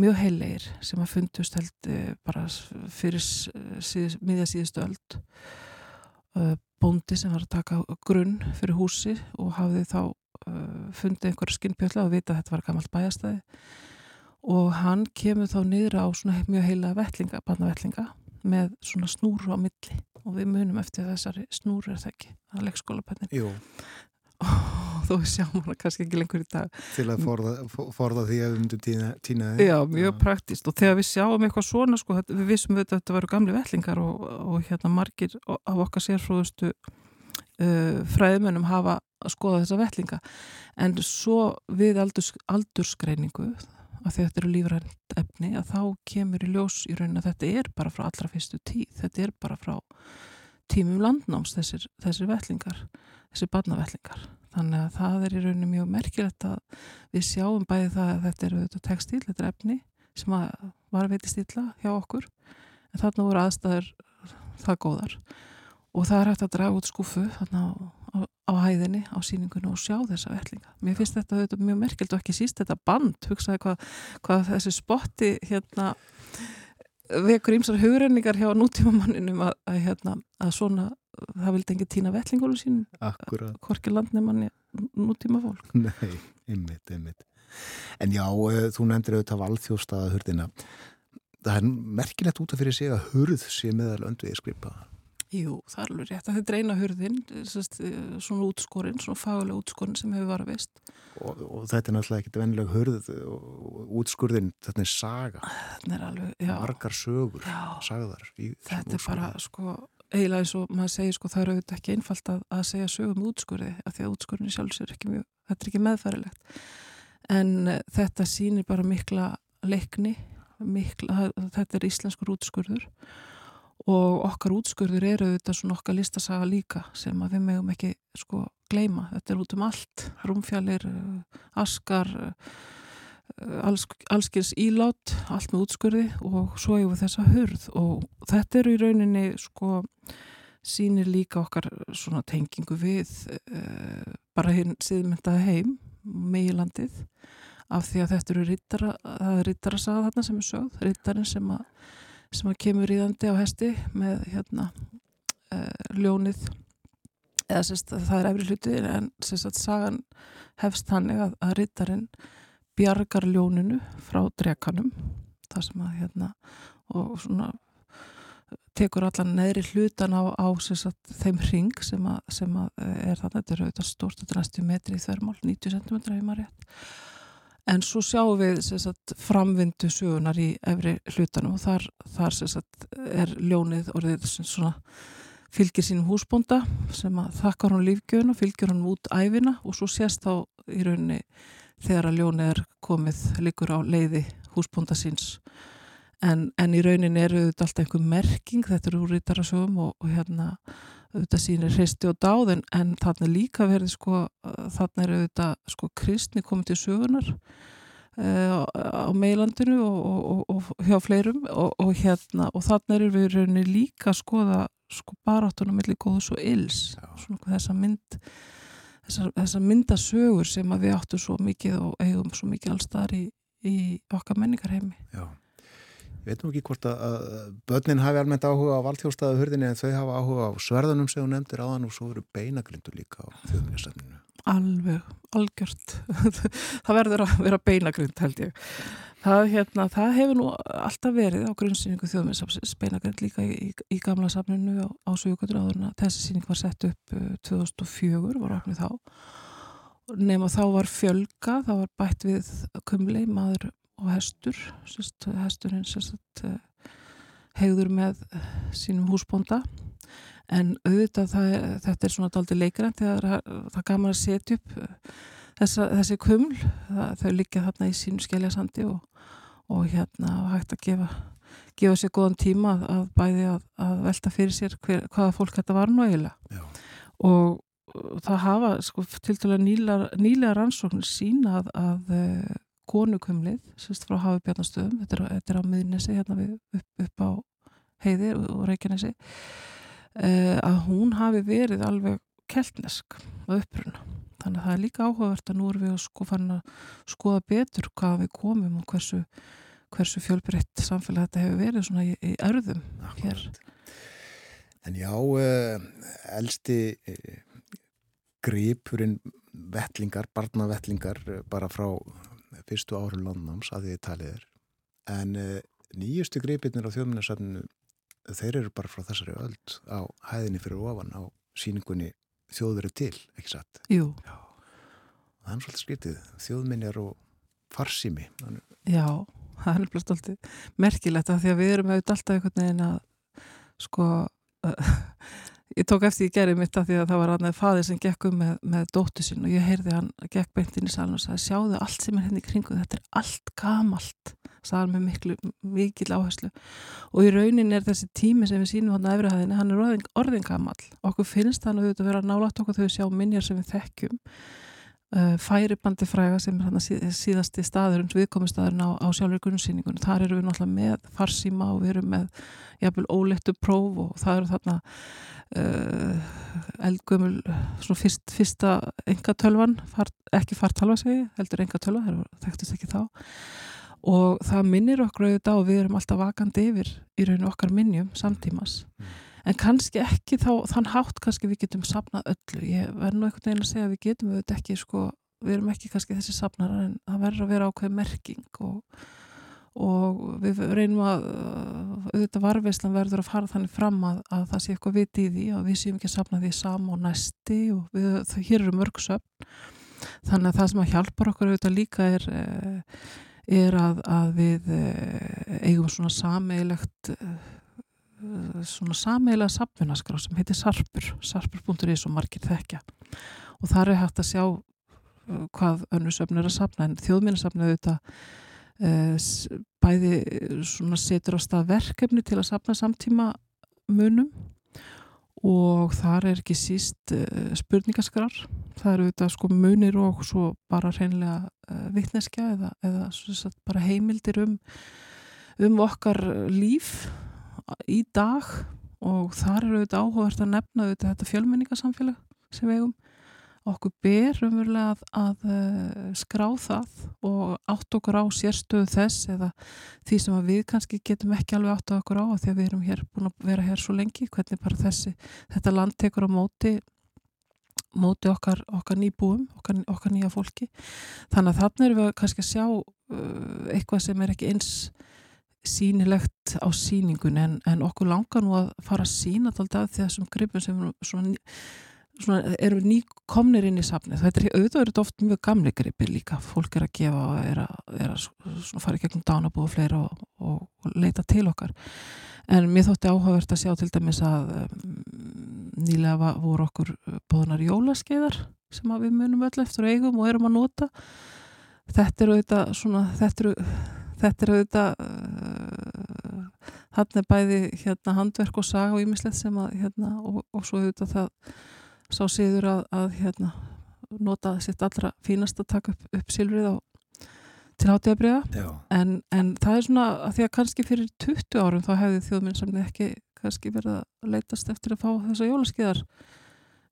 mjög heilegir sem að fundust held bara fyrir síð, miðja síðustu öld bóndi sem var að taka grunn fyrir húsi og hafði þá uh, fundið einhverja skinnbjölla og vita að þetta var gammalt bæjastæði og hann kemur þá niður á svona mjög heila vettlinga, barnavettlinga með svona snúru á milli og við munum eftir þessari snúru er það ekki, það er leikskólapennin þó sjáum hana kannski ekki lengur í dag. Til að forða, forða því að tína þið. Já, mjög praktist og þegar við sjáum eitthvað svona sko, þetta- við vissum við að þetta veru gamli vettlingar og, og hérna margir af okkar sérfróðustu uh, fræðumennum hafa að skoða þessa vettlinga. En svo við aldurs, aldursgreiningu að þetta eru lífrænt efni að þá kemur í ljós í raunin að þetta er bara frá allra fyrstu tíð, þetta er bara frá tímum landnáms þessir, þessir vettlingar, þessir barnavettlingar þannig að það er í raunin mjög merkilegt að við sjáum bæði það að þetta er auðvitað textíl, þetta er efni sem var að veiti stilla hjá okkur en þarna voru aðstæður það góðar og það er hægt að draga út skúfu þarna á, á, á hæðinni á síningunni og sjá þessa vellinga. Mér finnst þetta auðvitað mjög merkild og ekki síst þetta band, hugsaði hvað, hvað þessi spotti hérna vekur ímsar hugrenningar hjá nútímamanninum að, að, hérna, að svona það vildi engin tína vellingunum sínum Akkurat, hvorki landnemanni nútíma fólk. nei, ymmit, ymmit. En já, eh, þú nefndir auðvitað valþjóstaða hurðina. Það er merkilegt út af fyrir sig að hurð sé meðal öndvið skripa. Jú, það er alveg rétt að þetta er eina hurðin, sest, svona útskorinn, svona fagulega útskorinn sem hefur varað vist. Og, og þetta er náttúrulega ekkit vennileg hurð og útskurðin, þetta er saga, Þetta er alveg, já, margar sögur, já, sagðar. Í þetta er bara, sko, eiginlega eins og maður segir, sko, það er auðvitað ekki einfalt að, að segja sögum útskurði, af því að útskurðin sjálfs er ekki mjög, þetta er ekki meðfærilegt. En uh, þetta sýnir bara mikla leikni, mikla, þetta er íslenskur útskurður og okkar útskurður eru auðvitað svona okkar listasaga líka sem að við megum ekki sko gleyma. Þetta er út um allt, rúmfjallir, uh, askar, uh, alls, allskils ílát, allt með útskurði og svo hefur þessa hurð. Og þetta eru í rauninni sko sýnir líka okkar svona tengingu við uh, bara hinn síðmyndaði heim, meilandið af því að þetta eru rittara, það er rittara saga þarna sem er sögð, rittarinn sem að sem að kemur ríðandi á hesti með hérna uh, ljónið. Eða sérst að það er efri hluti en sérst að sagan hefst þannig að, að rittarinn bjargar ljóninu frá drekanum það sem að hérna og svona tekur allan neðri hlutan á, á að þeim ring sem að, sem að eh, er þannig, þetta er auðvitað stórt þetta er næstu metri í þvermál, 90 cm En svo sjáum við sagt, framvindu sögunar í efri hlutanum og þar, þar sagt, er ljónið orðið svona fylgir sínum húsbónda sem að þakkar hún lífgjöðun og fylgir hún út æfina og svo sést þá í rauninni þegar að ljónið er komið líkur á leiði húsbónda síns. En, en í rauninni eru þetta alltaf einhver merking, þetta eru úr rítarasögum og, og hérna auðvitað sýnir hristi og dáð en, en þarna líka verið sko, þarna er auðvitað sko kristni komið til sögunar uh, á meilandinu og, og, og, og hjá fleirum og hérna og þarna er við rauninni líka að skoða sko baráttunum millir góðs og ills svona þessa mynd þessa, þessa myndasögur sem við áttum svo mikið og eigum svo mikið allstaðar í, í okkar menningarheimi Já. Ég veit nú ekki hvort að, börnin hafi almennt áhuga á valdhjóstaðu hurðinni en þau hafa áhuga á sverðunum sem hún nefndir áðan og svo eru beinagrindu líka á þjóðmjössafninu. Alveg, algjört. Það verður að vera beinagrind held ég. Það, hérna, það hefur nú alltaf verið á grunnsýningu þjóðmjössafsins beinagrind líka í, í, gamla safninu á, á Suðugatur áður en að þessi sýning var sett upp uh, 2004, var opnið þá. Nema þá var fjölga, það var bætt við kumli, maður og hestur sérst, hesturinn sérst, hegður með sínum húsbónda en auðvitað það þetta er svona daldi leikrænt þegar það gaman að setja upp þessa, þessi kuml. Það, þau liggja þarna í sínu skeljasandi og, og hérna hægt að gefa, gefa sér góðan tíma að, að bæði að, að velta fyrir sér hver, hvaða fólk þetta var nú eiginlega. Og það hafa sko, til dæla nýlega, rannsóknir sína að, að uh, konukumlið, sérst frá Hafi Bjarnastöðum, þetta er, þetta er á miðnesi hérna við, upp, upp á heiði og Reykjanesi uh, að hún hafi verið alveg keltnesk á uppruna þannig að það er líka áhugavert að nú erum við að sko fann að skoða betur hvað við komum og hversu, hversu fjölbreytt samfélag þetta hefur verið svona í, í örðum hér. En já, uh, elsti uh, gripurinn vettlingar, barnavettlingar bara frá fyrstu áru landnáms að því talið er. En nýjustu gripirnir á þjóðminnarsafninu, þeir eru bara frá þessari öld á hæðinni fyrir ofan á síningunni þjóðverið til, ekki satt? Jú. Já. Það er svolítið skritið, þjóðminjar og farsými. Já, það er bara stoltið merkilegt að því að við erum auðvitað alltaf einhvern veginn að sko uh, ég tók eftir í gerði mitt að því að það var aðnað faðir sem gekk um með, með dóttu sín og ég heyrði hann gekk beint inn í salun og sagði sjáðu allt sem er henni hérna í kringu þetta er allt gamalt sagði með miklu, mikil áherslu. Og í raunin er þessi tími sem við sínum hann að efrihæðinni, hann er orðin, orðin gamal okkur finnst hann að við vera nálátt okkur þegar við sjá minjar sem við þekkjum. Uh, færibandi fræga sem er hann að síðasti staður um viðkomistæðurinn á, á sjálfur grunnsýningunum þar eru við náttúrulega með farsíma og við erum með jafnvel óleittu próf og það eru þarna uh, eldgömmul svona fyrst, fyrsta engatölvan far, ekki fartalva segi, heldur engatölva það þekktist ekki þá og það minnir okkur auðvitað og við erum alltaf vakandi yfir í rauninu okkar minnjum samtímas mm. en kannski ekki þá, þann hátt kannski við getum sapnað öllu, ég verð nú einhvern veginn að segja að við getum auðvitað ekki sko, við erum ekki kannski þessi sapnar en það verður að vera ákveð merking og, og við reynum að auðvitað varveislan verður að fara þannig fram að, að það sé eitthvað viti í því og við séum ekki að sapna því sam og næsti og við, það, hér eru mörgsöfn þannig að það sem að hjálpar okkur auðvitað líka er eh, er að, að við eigum svona sameilegt svona sameilega samfunnaskrá sem heitir Sarpur sarpur.is og margir þekkja. Og þar er hægt að sjá hvað önnusöfn er að sapna en þjóðminnarsafna auðvitað bæði svona setur á stað verkefni til að sapna samtíma munum og þar er ekki síst uh, spurningaskrar það eru þetta sko munir og svo bara hreinlega uh, vittneskja eða, eða sagt, bara heimildir um um okkar líf í dag. Og þar eru þetta áhugavert að nefna þetta fjölmenningarsamfélag sem við hefum okkur ber umverulega að, að uh, skrá það og átt okkur á sérstöðu þess eða því sem við kannski getum ekki alveg átt okkur á því að við erum hér búin að vera hér svo lengi hvernig bara þessi, þetta land tekur á móti móti okkar, okkar nýbúum okkar, okkar nýja fólki. Þannig að þarna erum við kannski að sjá uh, eitthvað sem er ekki eins sínilegt á síningun en, en okkur langar nú að fara að sína alltaf þessum gripum sem svona Svona, eru nýkomnir inn í safnið. Þetta er auðvitað eru oft mjög gamli gripir líka. Fólk er að gefa og er að, er að fara í gegnum dánabú og fleira og, og, og leita til okkar. En mér þótti áhugavert að sjá til dæmis að um, nýlega voru okkur bóðunar jólaskeiðar sem við munum öll eftir eigum og erum að nota. Þetta eru auðvitað svona, þetta eru þetta eru auðvitað uh, hann er bæði hérna handverk og saga og ímislegt sem að hérna og, og svo auðvitað það sá síður að, að hérna, nota sitt allra fínast að taka upp, upp silfrið á til hátíðabriða en, en það er svona að því að kannski fyrir 20 árum þá hefði þjóðminn sem ekki kannski verið að leitast eftir að fá þessa jólaskiðar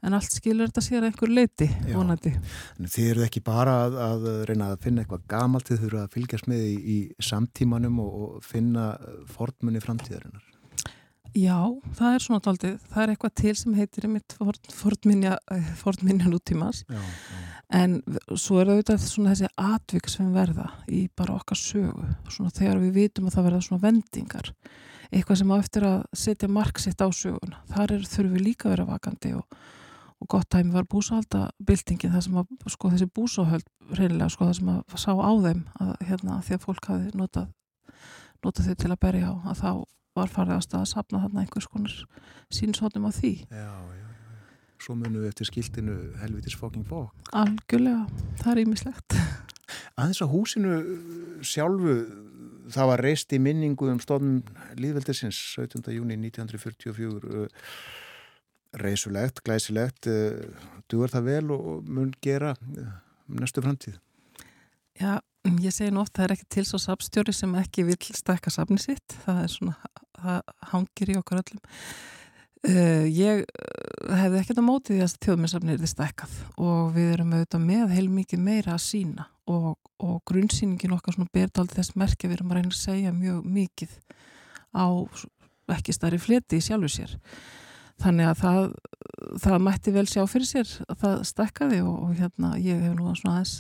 en allt skilur þetta sér einhver leiti vonandi. Þið eru ekki bara að, að reyna að finna eitthvað gamalt þið þurfa að fylgjast með í, í samtímanum og, og finna formunni framtíðarinnar Já, það er svona taldið, það er eitthvað til sem heitir einmitt fornminja, fornminja nútímas já, já. en svo er það auðvitað svona þessi atvik sem verða í bara okkar sögu. Svona þegar við vitum að það verða svona vendingar. Eitthvað sem á eftir að setja marksitt á söguna, þar er, þurfum við líka að vera vakandi og, og gott dæmi var búsáhaldabildingin það sem að sko þessi búsáhald reynilega sko það sem að sá á þeim að hérna því að fólk hafi notað notað þau til að berja á að þá var farið að stað að sapna þarna einhvers konar sínsóttum á því Já, já, já. Svo munum við eftir skiltinu helvitis fucking fokk. algjörlega, það er ímislegt Aðeins að húsinu uh, sjálfu, það var reist í minningu um stofnum líðveldisins 17. júni 1944. uh, Reisulegt, glæsilegt, uh, duður það vel og mun gera uh, um næstu framtíð. Já, ég segi nú oft það er ekki til svo sapstjóri sem ekki vil stekka sapni sitt, það er svona það hangir í okkur öllum. Uh, ég uh, hefði ekkert á móti því að þjóðmennsafni er þið stekkað og við erum auðvitað með heilmikið meira að sína og, og grunnsýningin okkar svona berðaldi þess merkja við erum að reyna að segja mjög mikið á ekki starri fleti í sjálfu sér. Þannig að það, það mætti vel sjá fyrir sér að það stekkaði og, og hérna ég hef nú svona aðeins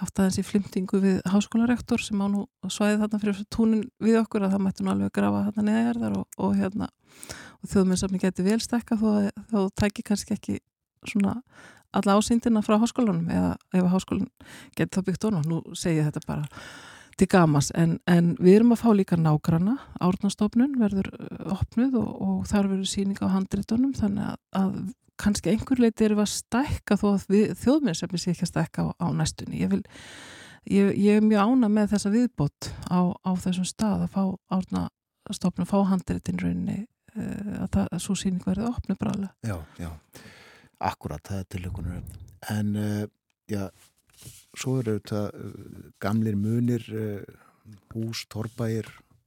haft aðeins í flimtingu við háskólarektor sem á nú svæði þarna fyrir túnin við okkur að það mætti nú alveg grafa þarna neðjarðar og, og hérna og þjóðmennsafni geti vel stekka þó að þá tæki kannski ekki svona alla ásýndina frá háskólanum eða ef háskólan geti þá byggt honum nú segi ég þetta bara til gamas en, en við erum að fá líka nágrana árnastofnun verður uh, opnuð og, og þar verður síning á handritunum þannig að, að kannski einhver leiti erum að stækka þó að þjóðmennsefni sé ekki að stækka á, á næstunni. Ég, vil, ég, ég er mjög ána með þessa viðbót á, á þessum stað að fá árna stofnum, fá handritin rauninni uh, að það, svo síning verði opnu brálega. Já, já, akkurat, það er tilökunur. En, uh, já, svo eru þetta uh, gamlir munir, hús, torbæir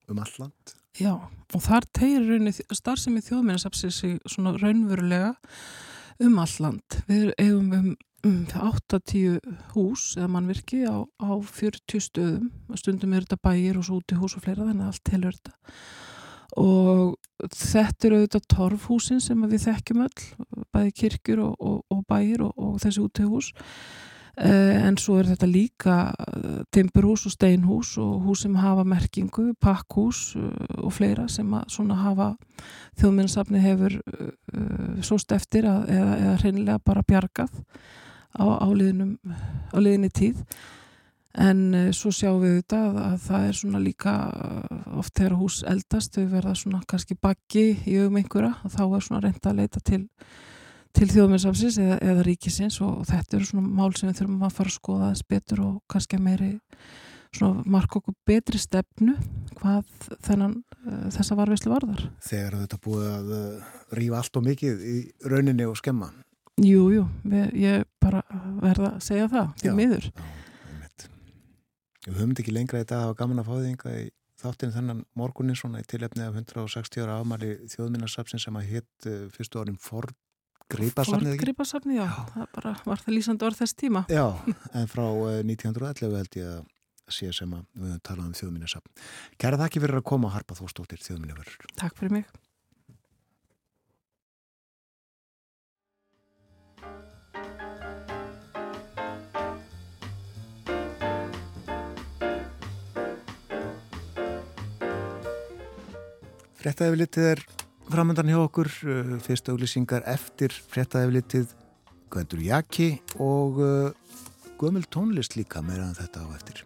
um alland. Já, og þar tegir starfsemi þjóðmennsafsins sig svona raunverulega um alland. Við eigum um, um 8-10 hús eða mannvirki á, á 40 stöðum. Stundum er þetta bæir og svo út í hús og fleira, þannig að allt helur þetta. Og þetta eru auðvitað torfhúsin sem við þekkjum öll, bæði kirkjur og, og, og bæir og, og þessi út í hús. Uh, en svo er þetta líka uh, timburhús og steinhús og hús sem hafa merkingu, pakkhús uh, og fleira sem að svona hafa þjóðminnsafni hefur svost eftir að, eða, eða hreinlega bara bjargað á, á, liðnum, á liðinni tíð. En svo sjáum við þetta að, að það er svona líka oft þegar hús eldast þau verða svona kannski bakki í augum einhverja þá er svona reynda að leita til til þjóðmennsamsins eða, eða ríkisins og þetta eru svona mál sem við þurfum að fara að skoða þess betur og kannski meiri svona marka okkur betri stefnu hvað þennan uh, þessa varveislu varðar. Þegar þetta búið að uh, rýfa allt og mikið í rauninni og skemma. Jú, jú, við, ég bara verða að segja það, til miður. Já, við höfum ekki lengra í dag að hafa gaman að fá því einhvað í þáttinn þennan morgunin svona í tilefni af 160 ára afmæli þjóðminnarsapsin sem að hitt uh, fyrstu árin Ford Gripasafnið? Gripasafnið, já. já. Það bara var það lýsandi orð þess tíma. Já, en frá 1911 held ég að sé sem að við höfum talað um þjóðminnesafn. Kæra þakki fyrir að koma að harpa þóstóttir þjóðminnevörður. Takk fyrir mig. Frettæðiflitið er framöndan hjá okkur, uh, fyrst auglýsingar eftir frettæðiflitið Gvendur Jaki og uh, gömul tónlist líka meira en þetta á eftir.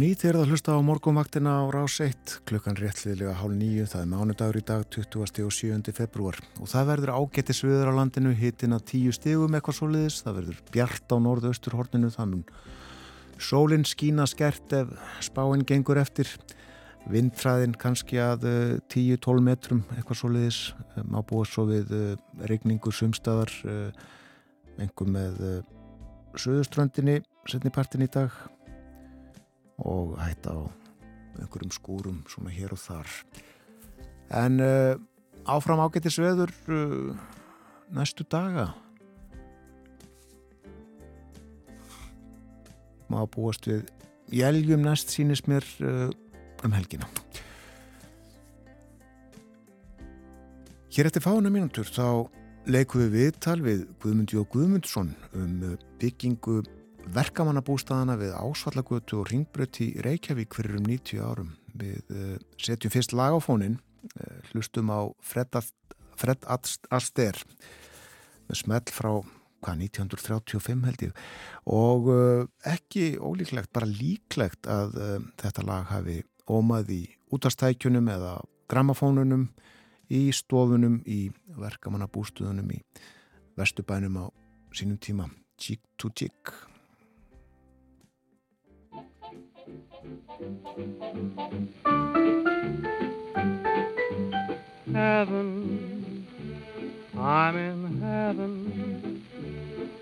Nýtt er það að hlusta á morgunvaktina á rás 1 klukkan réttliðlega hálf nýju, það er mánudagur í dag 20. og 7. februar og það verður ágættis viður á landinu hitin að tíu stigum eitthvað svo liðis, það verður bjart á norðausturhorninu, mun sólinn skína skert ef spáinn gengur eftir vindfræðin kannski að 10-12 uh, metrum eitthvað svo liðis, má búa svo við uh, regningu sumstaðar uh, með söðuströndinni setni partin í dag og hætta á einhverjum skúrum svona hér og þar. En uh, áfram ágættis veður uh, næstu daga. Má búast við jælgjum næst sínist mér uh, um helgina. Hér eftir fána mínútur þá leikum við viðtal við Guðmundi og Guðmundsson um byggingu verkamannabústaðana við Ásvallagötu og Ringbröt í Reykjavík fyrir um 90 árum. Við uh, setjum fyrst lag á fónin, uh, hlustum á Fred, Fred Astaire með smell frá hvað, 1935 held ég. Og uh, ekki ólíklegt, bara líklegt að þetta lag hafi ómað í útastækjunum eða gramafónunum í stofunum í verkamannabústuðunum í vestubænum á sínum tíma. Cheek to Cheek Heaven, I'm in heaven,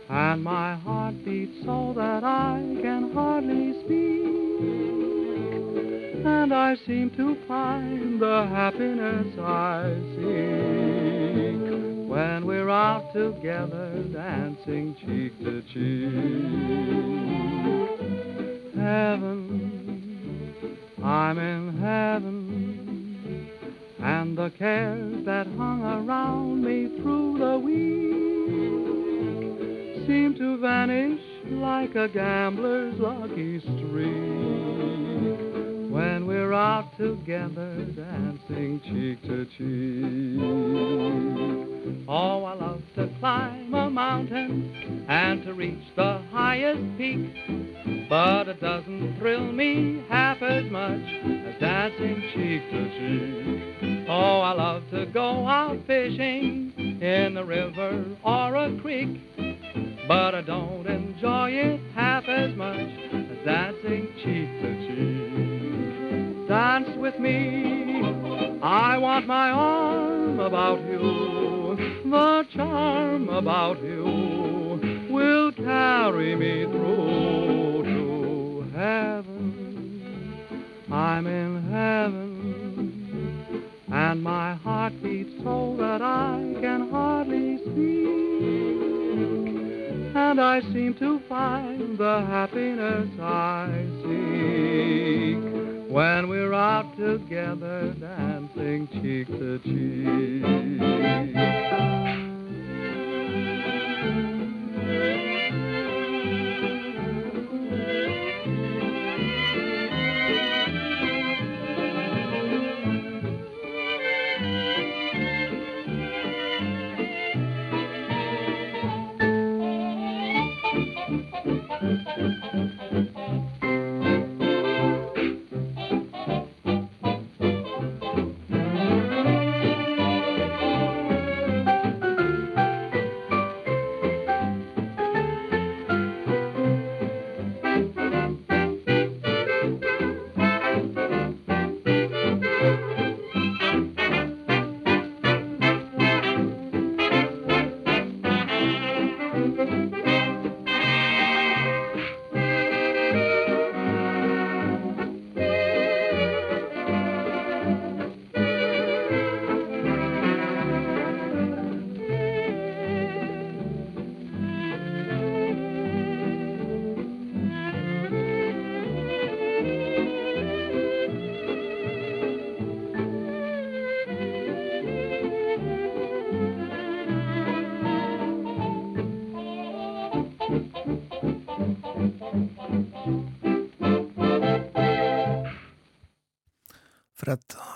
and my heart beats so that I can hardly speak, and I seem to find the happiness I seek when we're out together dancing cheek to cheek. Heaven, I'm in heaven, and the cares that hung around me through the week seem to vanish like a gambler's lucky streak when we're out together dancing cheek to cheek. Oh, I love to climb a mountain and to reach the highest peak, but it doesn't thrill me half as much as dancing cheek to cheek. Oh, I love to go out fishing in a river or a creek, but I don't enjoy it half as much as dancing cheek to cheek. Dance with me, I want my arm about you, the charm about you will carry me through to heaven. I'm in heaven, and my heart beats so that I can hardly speak and I seem to find the happiness I seek when we're out together dancing cheek to Fred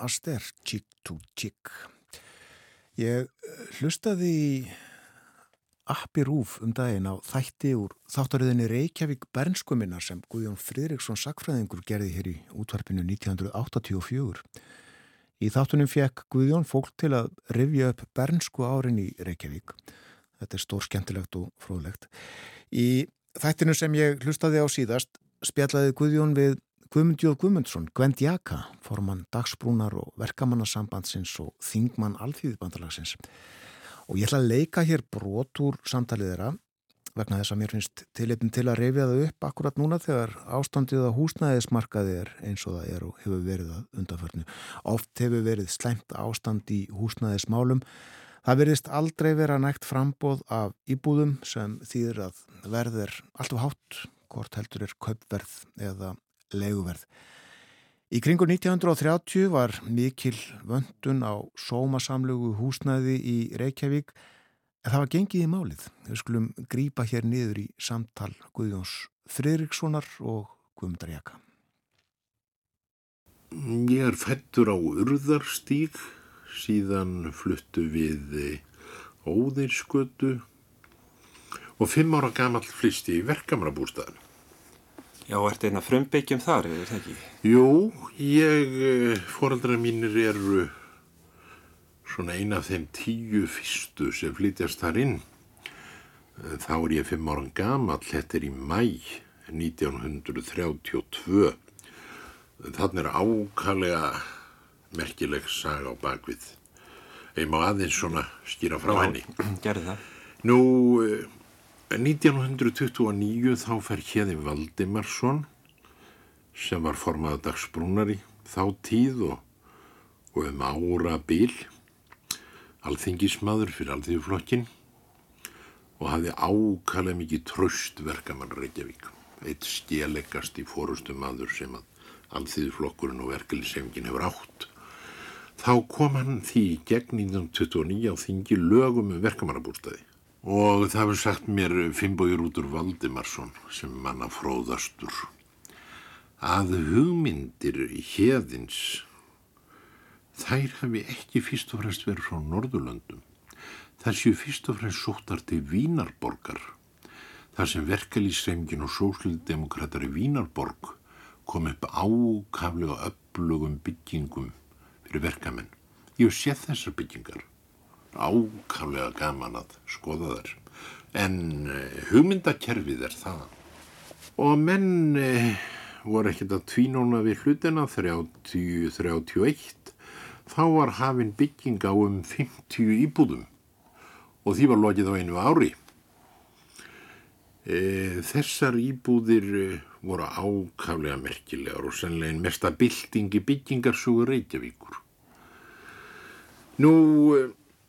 Astaire, Chick to Chick. Ég hlustaði appi rúf um daginn á þætti úr þáttaröðinni Reykjavík Bernskuminnar sem Guðjón Fridriksson sakfræðingur gerði hér í útvarpinu 1984. Í þáttunum fekk Guðjón fólk til að rifja upp bernsku árin í Reykjavík. Þetta er stór skemmtilegt og fróðlegt. Í þættinu sem ég hlustaði á síðast spjallaði Guðjón við Guðmundjóð Guðmundsson, Gwend Jaka, formann dagsbrúnar og verkamannasambandsins og þingmann alþýðibandalagsins. Og ég ætla að leika hér brot úr samtalið þeirra vegna þess að mér finnst tilipin til að reyfja það upp akkurat núna þegar ástandið á húsnæðismarkaði er eins og það er og hefur verið að undanförnu. Oft hefur verið slæmt ástand í húsnæðismálum. Það verðist aldrei vera nægt frambóð af íbúðum sem þýðir að verð er alltaf hátt, hvort heldur er kaupverð eða leiguverð. Í kringu 1930 var mikil vöndun á sómasamlugu húsnæði í Reykjavík en það var gengið í málið. Við skulum grípa hér niður í samtal Guðjóns Fridrikssonar og Guðmundar Jaka. Ég er fættur á urðarstík, síðan fluttu við óðinskötu og fimm ára gamall flisti í verkamrabústaðan. Já, ertu einna frumbyggjum þar, er þetta ekki? Jú, ég, foreldrar mínir eru svona eina af þeim tíu fyrstu sem flytjast þar inn. Þá er ég fimm ára gamall, þetta er í mæ 1932. Þannig er ákallega merkileg saga á bakvið. Ég má aðeins svona skýra frá henni. Gerði það. Nú, eh, 1929 þá fer hérði Valdimarsson sem var formaða dagsbrúnari þá tíð og, og um ára bil alþingismadur fyrir alþýðuflokkin og hafði ákallega mikið tröst verkamann Reykjavík. Eitt stjelegast í fórustu maður sem að alþýðuflokkurinn og verkefliðsefingin hefur átt. Þá kom hann því gegn 1929 á þingi lögum um verkamannabúrstæði og það hefur sagt mér Finnbói Rútur Valdimarsson sem manna fróðastur að hugmyndir hérðins þær hafi ekki fyrst og fremst verið frá Norðurlöndum þar séu fyrst og fremst sóttar til Vínarborgar þar sem verkalýsreimgin og sósildemokrater í Vínarborg kom upp ákaflega öflugum byggingum fyrir verkamenn. Ég séð þessar byggingar ákaflega gaman að skoða þær. En uh, hugmyndakerfið er það. Og menn uh, voru ekkert að tvínóna við hlutina 30-31 þá var hafinn bygging á um 50 íbúðum. Og því var lokið á einu ári. E, þessar íbúðir voru ákaflega merkilegar og sannlega einn mesta byltingi byggingarsúgur Reykjavíkur. Nú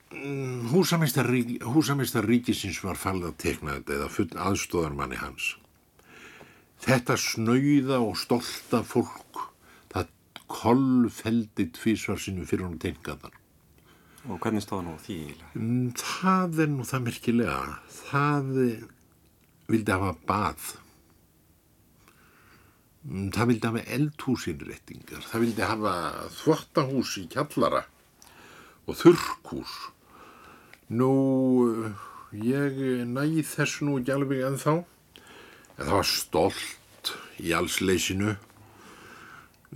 húsameistar, húsameistar ríkisins var fallið að tekna þetta eða full aðstóðarmanni hans. Þetta snauða og stolta fólk, það kollfeldi tvísvar sinu fyrir hún tengaðar. Og hvernig stóð nú því? Mm, Það er nú það merkilega. Það vildi hafa bað. Mm, Það vildi hafa eldhúsinréttingar. Það vildi hafa þvottahús í kjallara og þurrkús. Nú, ég næði þess nú ekki alveg ennþá, en það var stolt í allsleysinu.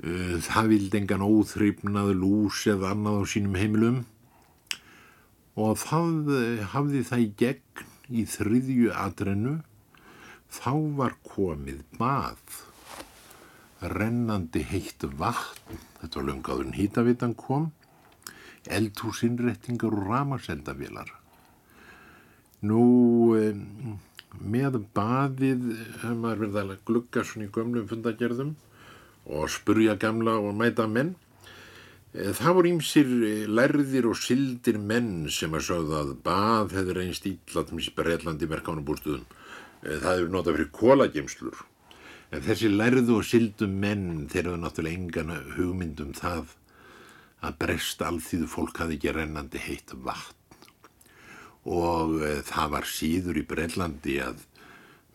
Eh, Það vildi engan óþryfnað lús eða annað á sínum heimilum. Og það eh, hafði það í gegn í þriðju atrennu, þá var komið bað, rennandi heitt vatn, þetta var lungaðurinn hýtavitan kom, eldhúsinnrettingar og ramaseldavélar. Nú, með baðið hefur maður verið að glugga svona í gömlum fundagerðum og spurja gamla og mæta menn. Eh, Það voru ímsir lærðir og sildir menn sem að sögðu að bað hefði reynst ítla til missi Breitlandi verkánubúrstuðum. Það hefur notað fyrir kólagemslur. En þessi lærðu og sildu menn þeir hefur náttúrulega engan hugmynd um það að brest alþýðu fólk hafði ekki rennandi heitt vatn og e, það var síður í Brellandi að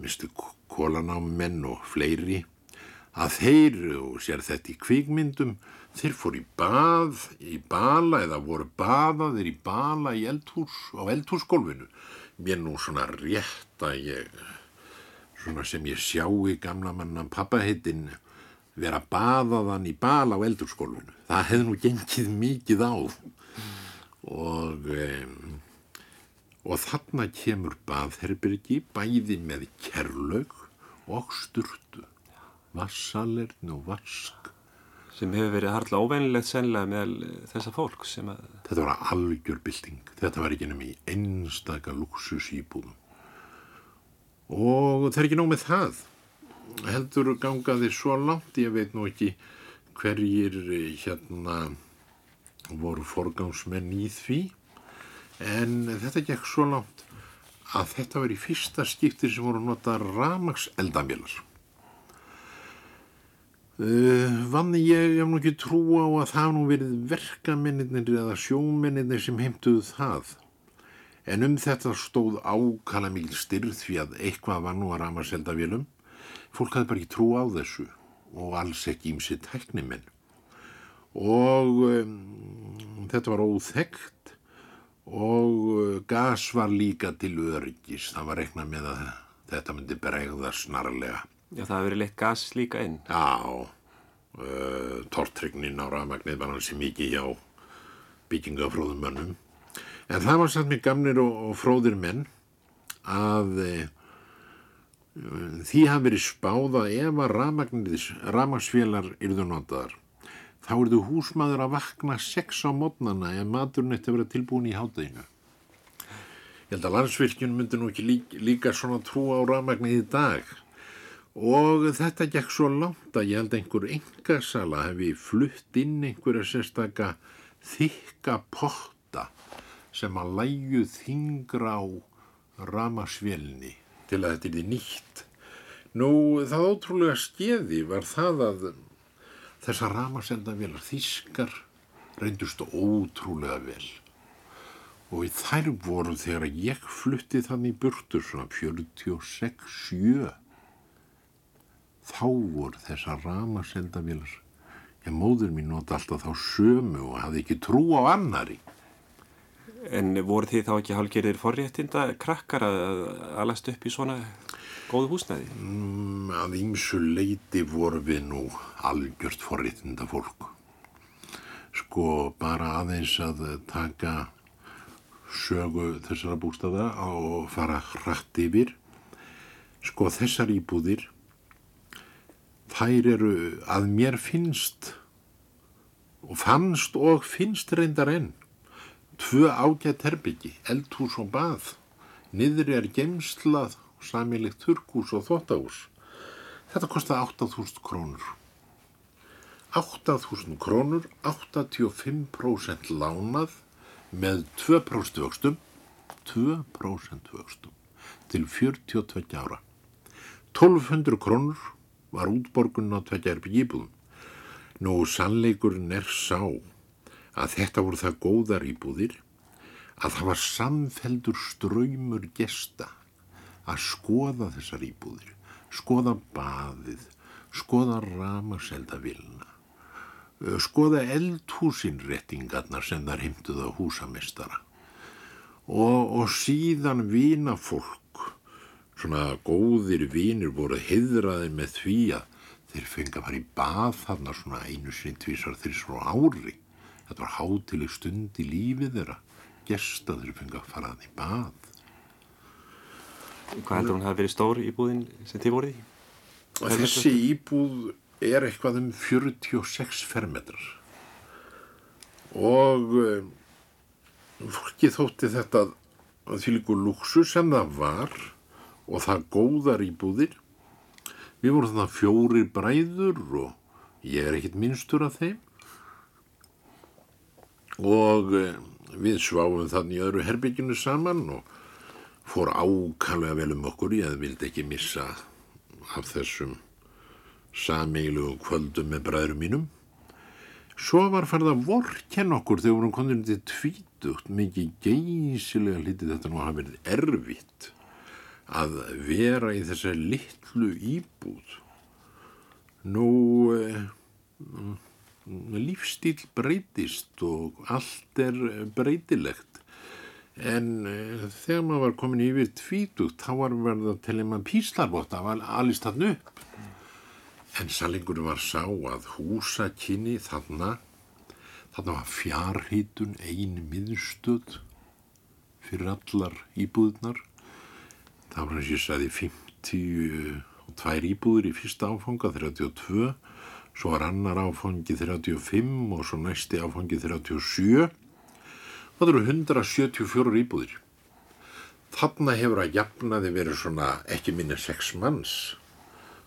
mistu kólanámenn og fleiri að þeir, og sér þetta í kvikmyndum, þeir fór í bað, í bala eða voru baðaðir í bala í eldhús, á eldhúsgólfinu. mér nú svona rétt að ég, svona sem ég sjá í gamla mannan pappaheitin, vera baðaðan í bal á eldurskólfinu. Það hefði nú gengið mikið á og, um, og þarna kemur baðherbyrgi bæði með kerlaug og sturtu, vassalern og vask. sem hefur verið harla óveinilegt sennilega meðal eh, þessa fólk sem að Þetta var algjör bylting. Þetta var ekki nefnum í einstaka luxus íbúðum. Og það er ekki nóg með það. Heldur gangaði svo langt, ég veit nú ekki hverjir eh, hérna voru forgámsmenn í því. En þetta gekk svo langt að þetta var í fyrsta skipti sem voru nota ramags eldamélar. Uh, vann ég, hef nú ekki trú á að það nú verið verkamennir eða sjómennir sem heimtuðu það. En um þetta stóð ákala mikil styrð því að eitthvað var nú að rama seldavélum. Fólk hafði bara ekki trú á þessu og alls ekki ímsi tæknimenn. Og um, þetta var óþekkt og uh, gas var líka til öryggis. Það var reiknað með að þetta myndi bregða snarlega. já, það hefur verið leitt gas líka inn. Já, uh, tortrygnin á rafmagnið var hansi mikið hjá byggingafróðum mönnum. En það var samt með gamnir og, og fróðir menn að uh, því hafi verið spáð að ef að rafmagnsfélar yrðu notaðar, þá yrðu húsmaður að vakna sex á mótnana ef maturinn eftir að vera tilbúin í hátæginu. Ég held að landsvirkjun myndi nú ekki líka, líka svona trú á rafmagnið í dag. Og þetta gekk svo langt að ég held einhver engasala hefði flutt inn einhverja sérstaka þykka potta sem að læju þingra á ramasvélni til að þetta er nýtt. Nú, það ótrúlega skeði var það að þessar ramasendavélar þýskar reyndust ótrúlega vel. Og í þær voru þegar ég flutti þannig í burtur svona 46-7 þá voru þessar ramasendavélar ég móður mín nota alltaf þá sömu og hafði ekki trú á annari En voru þið þá ekki hálfgerðir forréttinda krakkar að alast upp í svona góðu húsnæði? mm, að ýmsu leiti voru við nú algjört forréttinda fólk sko bara aðeins að taka sögu þessara bústaða og fara hratt yfir. Sko þessar íbúðir þær eru að mér finnst og fannst og finnst reyndar enn tvö ágætt herbyggi, eldhús og bað. Niður er gemslað samilegt þurrkús og þóttahús þetta kostaði 8.000 krónur. 8.000 krónur 85% lánað með 2% vöxtum 2% vöxtum til 42 ára. 1200 krónur var útborgun á tvekja herbyggi íbúðum. Nú sannleikurinn er sá að þetta voru það góðar íbúðir að það var samfeldur ströymur gesta að skoða þessar íbúðir, skoða baðið, skoða ramaseldavilna, skoða eldhúsinrettingarnar sem þar heimtuð á húsamestara og, og síðan vina fólk, svona góðir vinir voru heiðraði með því að þeir fengi að fara í bað þarna svona einu sinni tvísar þrísar á ári. Þetta var hátileg stund í lífið þeirra, gesta þeir fengi að fara þannig í bað. Hvað heldur hún hafi verið stór í búðin sem þið voruð í? Þessi íbúð er eitthvað um 46 fermetrar og um, fólki þótti þetta að því líku luxu sem það var og það góðar íbúðir. Við vorum þannig fjórir bræður og ég er ekkit minnstur af þeim og um, við sváum þannig öðru herbygginu saman og fór ákallega vel um okkur, ég vildi ekki missa af þessum sameilu kvöldum með bræðurum mínum. Svo var farið að vorkenn okkur þegar vorum konið til tvítugt, mikið geysilega hlítið þetta nú hafa verið erfitt að vera í þessari litlu íbúð. Nú, eh, lífstíl breytist og allt er breytilegt En uh, þegar maður var komin yfir tvítugt, þá var verið að telja maður píslarbótt af al alist þarna upp. En sannleikur var sá að húsakinni þarna, þarna var fjarhítun einu miðstöð fyrir allar íbúðnar. Það var eins og ég sagði 50 og tvær íbúður í fyrsta áfanga, 32, svo var annar áfangi 35 og svo næsti áfangi 37. Það eru 174 íbúðir. Þarna hefur að jafnaði verið svona ekki minni 6 manns,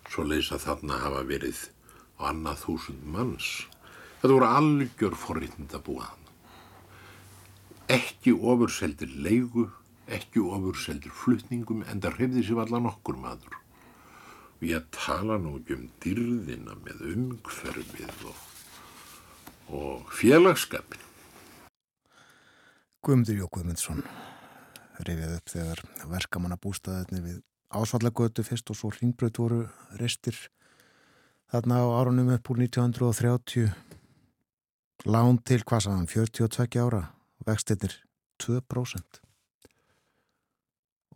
svo leys að þarna hafa verið á annað þúsund manns. Þetta voru algjör forriðnd að búa hann. Ekki ofurseldir leigu, ekki ofurseldir flutningum, en það hrefði sér allan okkur maður. Og ég tala nú ekki um dyrðina með umhverfið og, og félagskapin. Guðmundur Jó Guðmundsson rifið upp þegar verkamanna bústaðinni við ásvallagötu fyrst og svo hringbröð voru restir þarna á árunum upp úr 1930 lán til hvað saðan 42 ára og vextinir 2%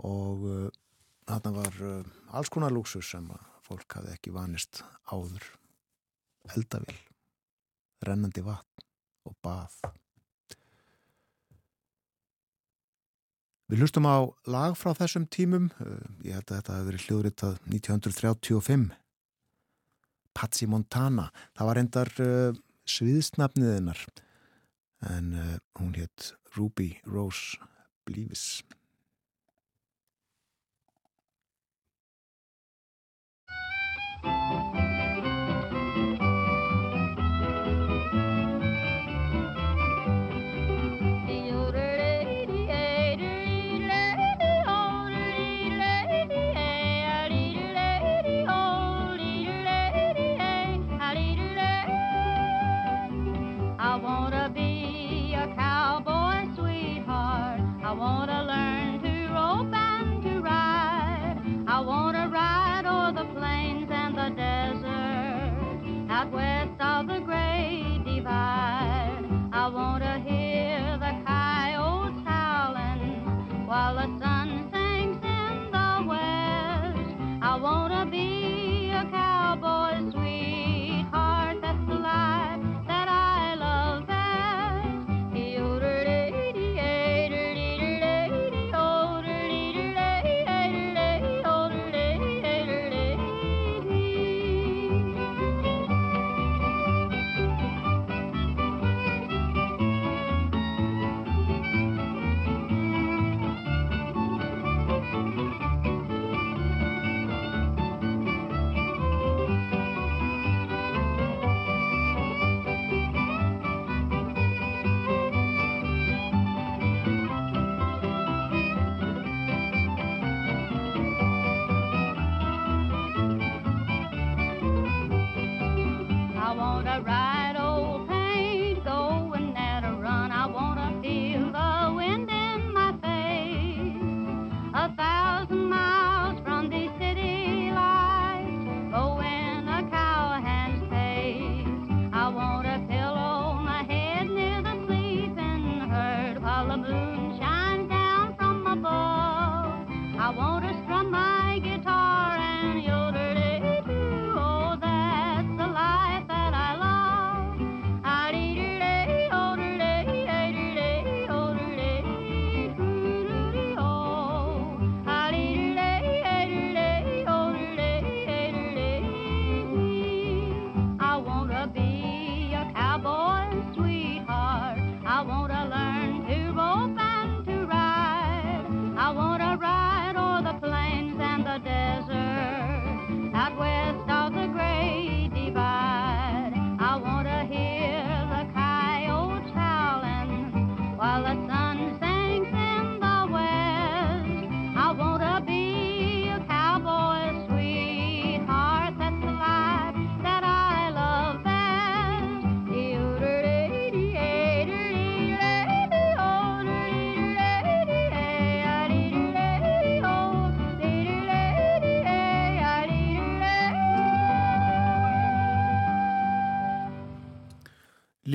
og uh, þarna var uh, alls konar lúksus sem fólk hafði ekki vanist áður. Eldavill rennandi vatn og bað. Við hlustum á lag frá þessum tímum, ég held að þetta hefði verið hljóðritað 1935, Patsy Montana, það var endar uh, sviðsnafniðinnar en uh, hún hétt Ruby Rose Bleavis.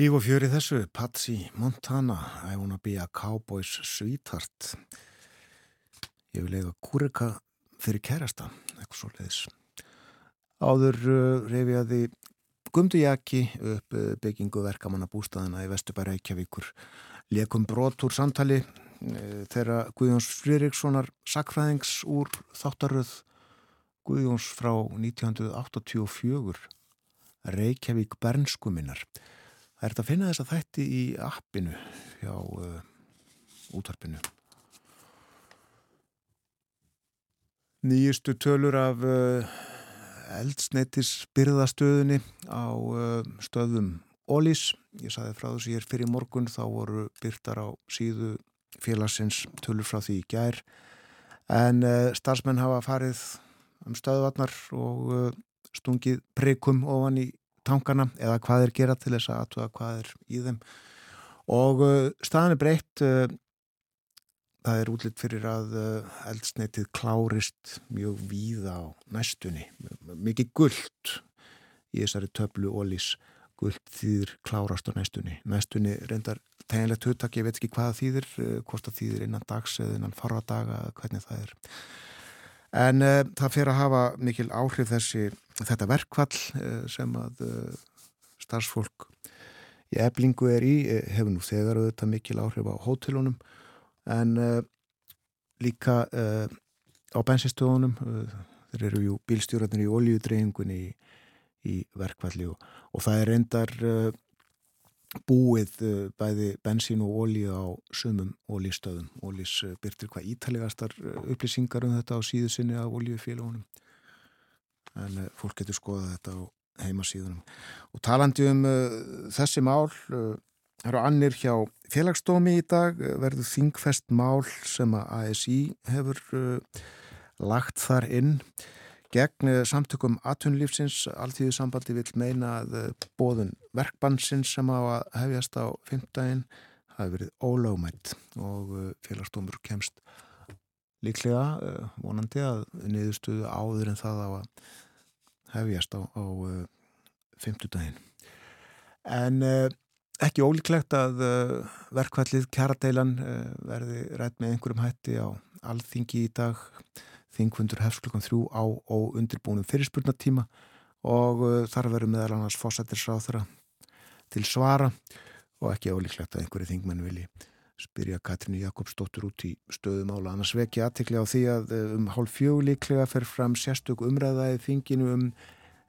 Líf og fjöri þessu, Patsy Montana, I wanna be a cowboy's sweetheart. Ég vil eiga kúrika fyrir kærasta, eitthvað svo leiðis. Áður uh, reyfiði Gumdu Jaki upp uh, byggingu verkamanna bústæðina í Vesturbæra Reykjavíkur. Lekum brot úr samtali uh, þeirra Guðjóns Friðrikssonar sakfræðings úr þáttaröð Guðjóns frá 1984 Reykjavík Bernskuminnar. Það er þetta að finna þess að þætti í appinu hjá uh, útvarpinu. Nýjustu tölur af uh, eldsneitis byrðastöðunni á uh, stöðum Ólís. Ég saði frá þessu hér fyrir morgun, þá voru byrtar á síðu félagsins tölur frá því í gær. En uh, starfsmenn hafa farið um stöðvarnar og uh, stungið prikum ofan í tankana eða hvað er gera til þess að aðtuga hvað er í þeim. Og uh, staðan er breytt uh, það er útlitt fyrir að uh, eldsneitið klárist mjög víða á næstunni. Mikið gullt í þessari töflu ólís gullt þýðir klárast á næstunni. Næstunni reyndar teginlegt huttak ég veit ekki hvað þýðir, hvort það þýðir innan dags eða innan farradaga, hvernig það er En uh, það fyrir að hafa mikil áhrif þessi, þetta verkvall uh, sem að uh, starfsfólk í eblingu er í, hefur nú þegar auðvitað mikil áhrif á hótelunum. En líka á bensinstöðunum, þeir eru jú bílstjórnarnir í oljudreyingunni í, í verkvalli og, og það er reyndar búið uh, bæði bensín og ólíu á sumum ólístöðum. Ólís uh, byrtir hvað ítalegastar uh, upplýsingar um þetta á síðu sinni af ólíufélagunum. En fólk getur skoðað þetta á heimasíðunum. Og talandi um þessi mál, það eru annir hjá félagsdómi í dag, verður þingfest mál sem að ASI hefur lagt þar inn gegn samtökum atunlífsins alltíðu sambandi vil meina að bóðun verkbannsins sem á að hefjast á fymtdægin hafi verið ólögmætt og félagsdómur kemst líklega vonandi að niðurstuðu áður en það á að hefjast á, á fymtudægin en ekki ólíklegt að verkvallið kjaradeilan verði rætt með einhverjum hætti á alþingi í dag þingfundur hefst klukkan þrjú á og undirbúnum fyrirspurnatíma og uh, þar verður meðal annars fósættirsráð þeirra til svara og ekki ólíklegt að einhverju þingmenn vilji spyrja Katrínu Jakobsdóttur út í stöðumála. Annars vekja aðtikli á því að um hálf fjögulíklega fer fram sérstök umræðaði þinginu um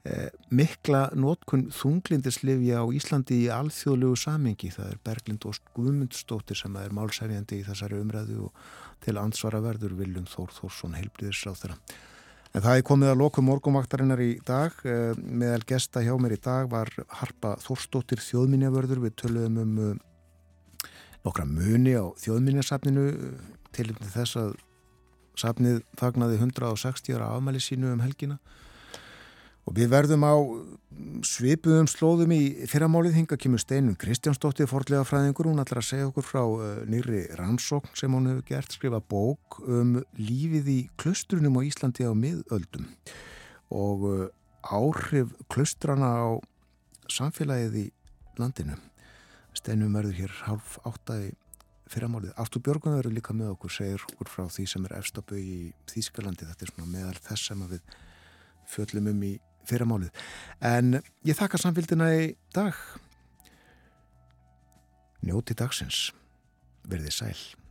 eh, mikla nótkun þunglindislifja á Íslandi í alþjóðlegu samengi. Það er Berglind Óst Guðmundsdóttir sem er málsæfjandi í þessari umræðu og til ansvara verður Viljum Þór Þórsson heilblíðisráð þeirra. En það er komið að loku morgumvaktarinnar í dag. Meðal gesta hjá mér í dag var Harpa Þórsdóttir þjóðminjavörður. Við töluðum um nokkra muni á þjóðminjasafninu til þess að safnið fagnaði 160 ára afmæli sínu um helgina. Og við verðum á svipuðum slóðum í fyrramálið hinga kemur Steinun Kristjánsdóttir forlega fræðingur, hún ætlar að segja okkur frá uh, nýri rannsókn sem hún hefur gert skrifa bók um lífið í klustrunum á Íslandi á miðöldum og uh, áhrif klustrana á samfélagið í landinu. Steinun verður hér half áttaði fyrramálið. Artur Björgun verður líka með okkur, segir okkur frá því sem er efstabau í Þýskalandi, þetta er svona meðal þess sem við fjöllum um í fyrramálið. En ég þakka samfélgina í dag. Njóti dagsins. Verðið sæl.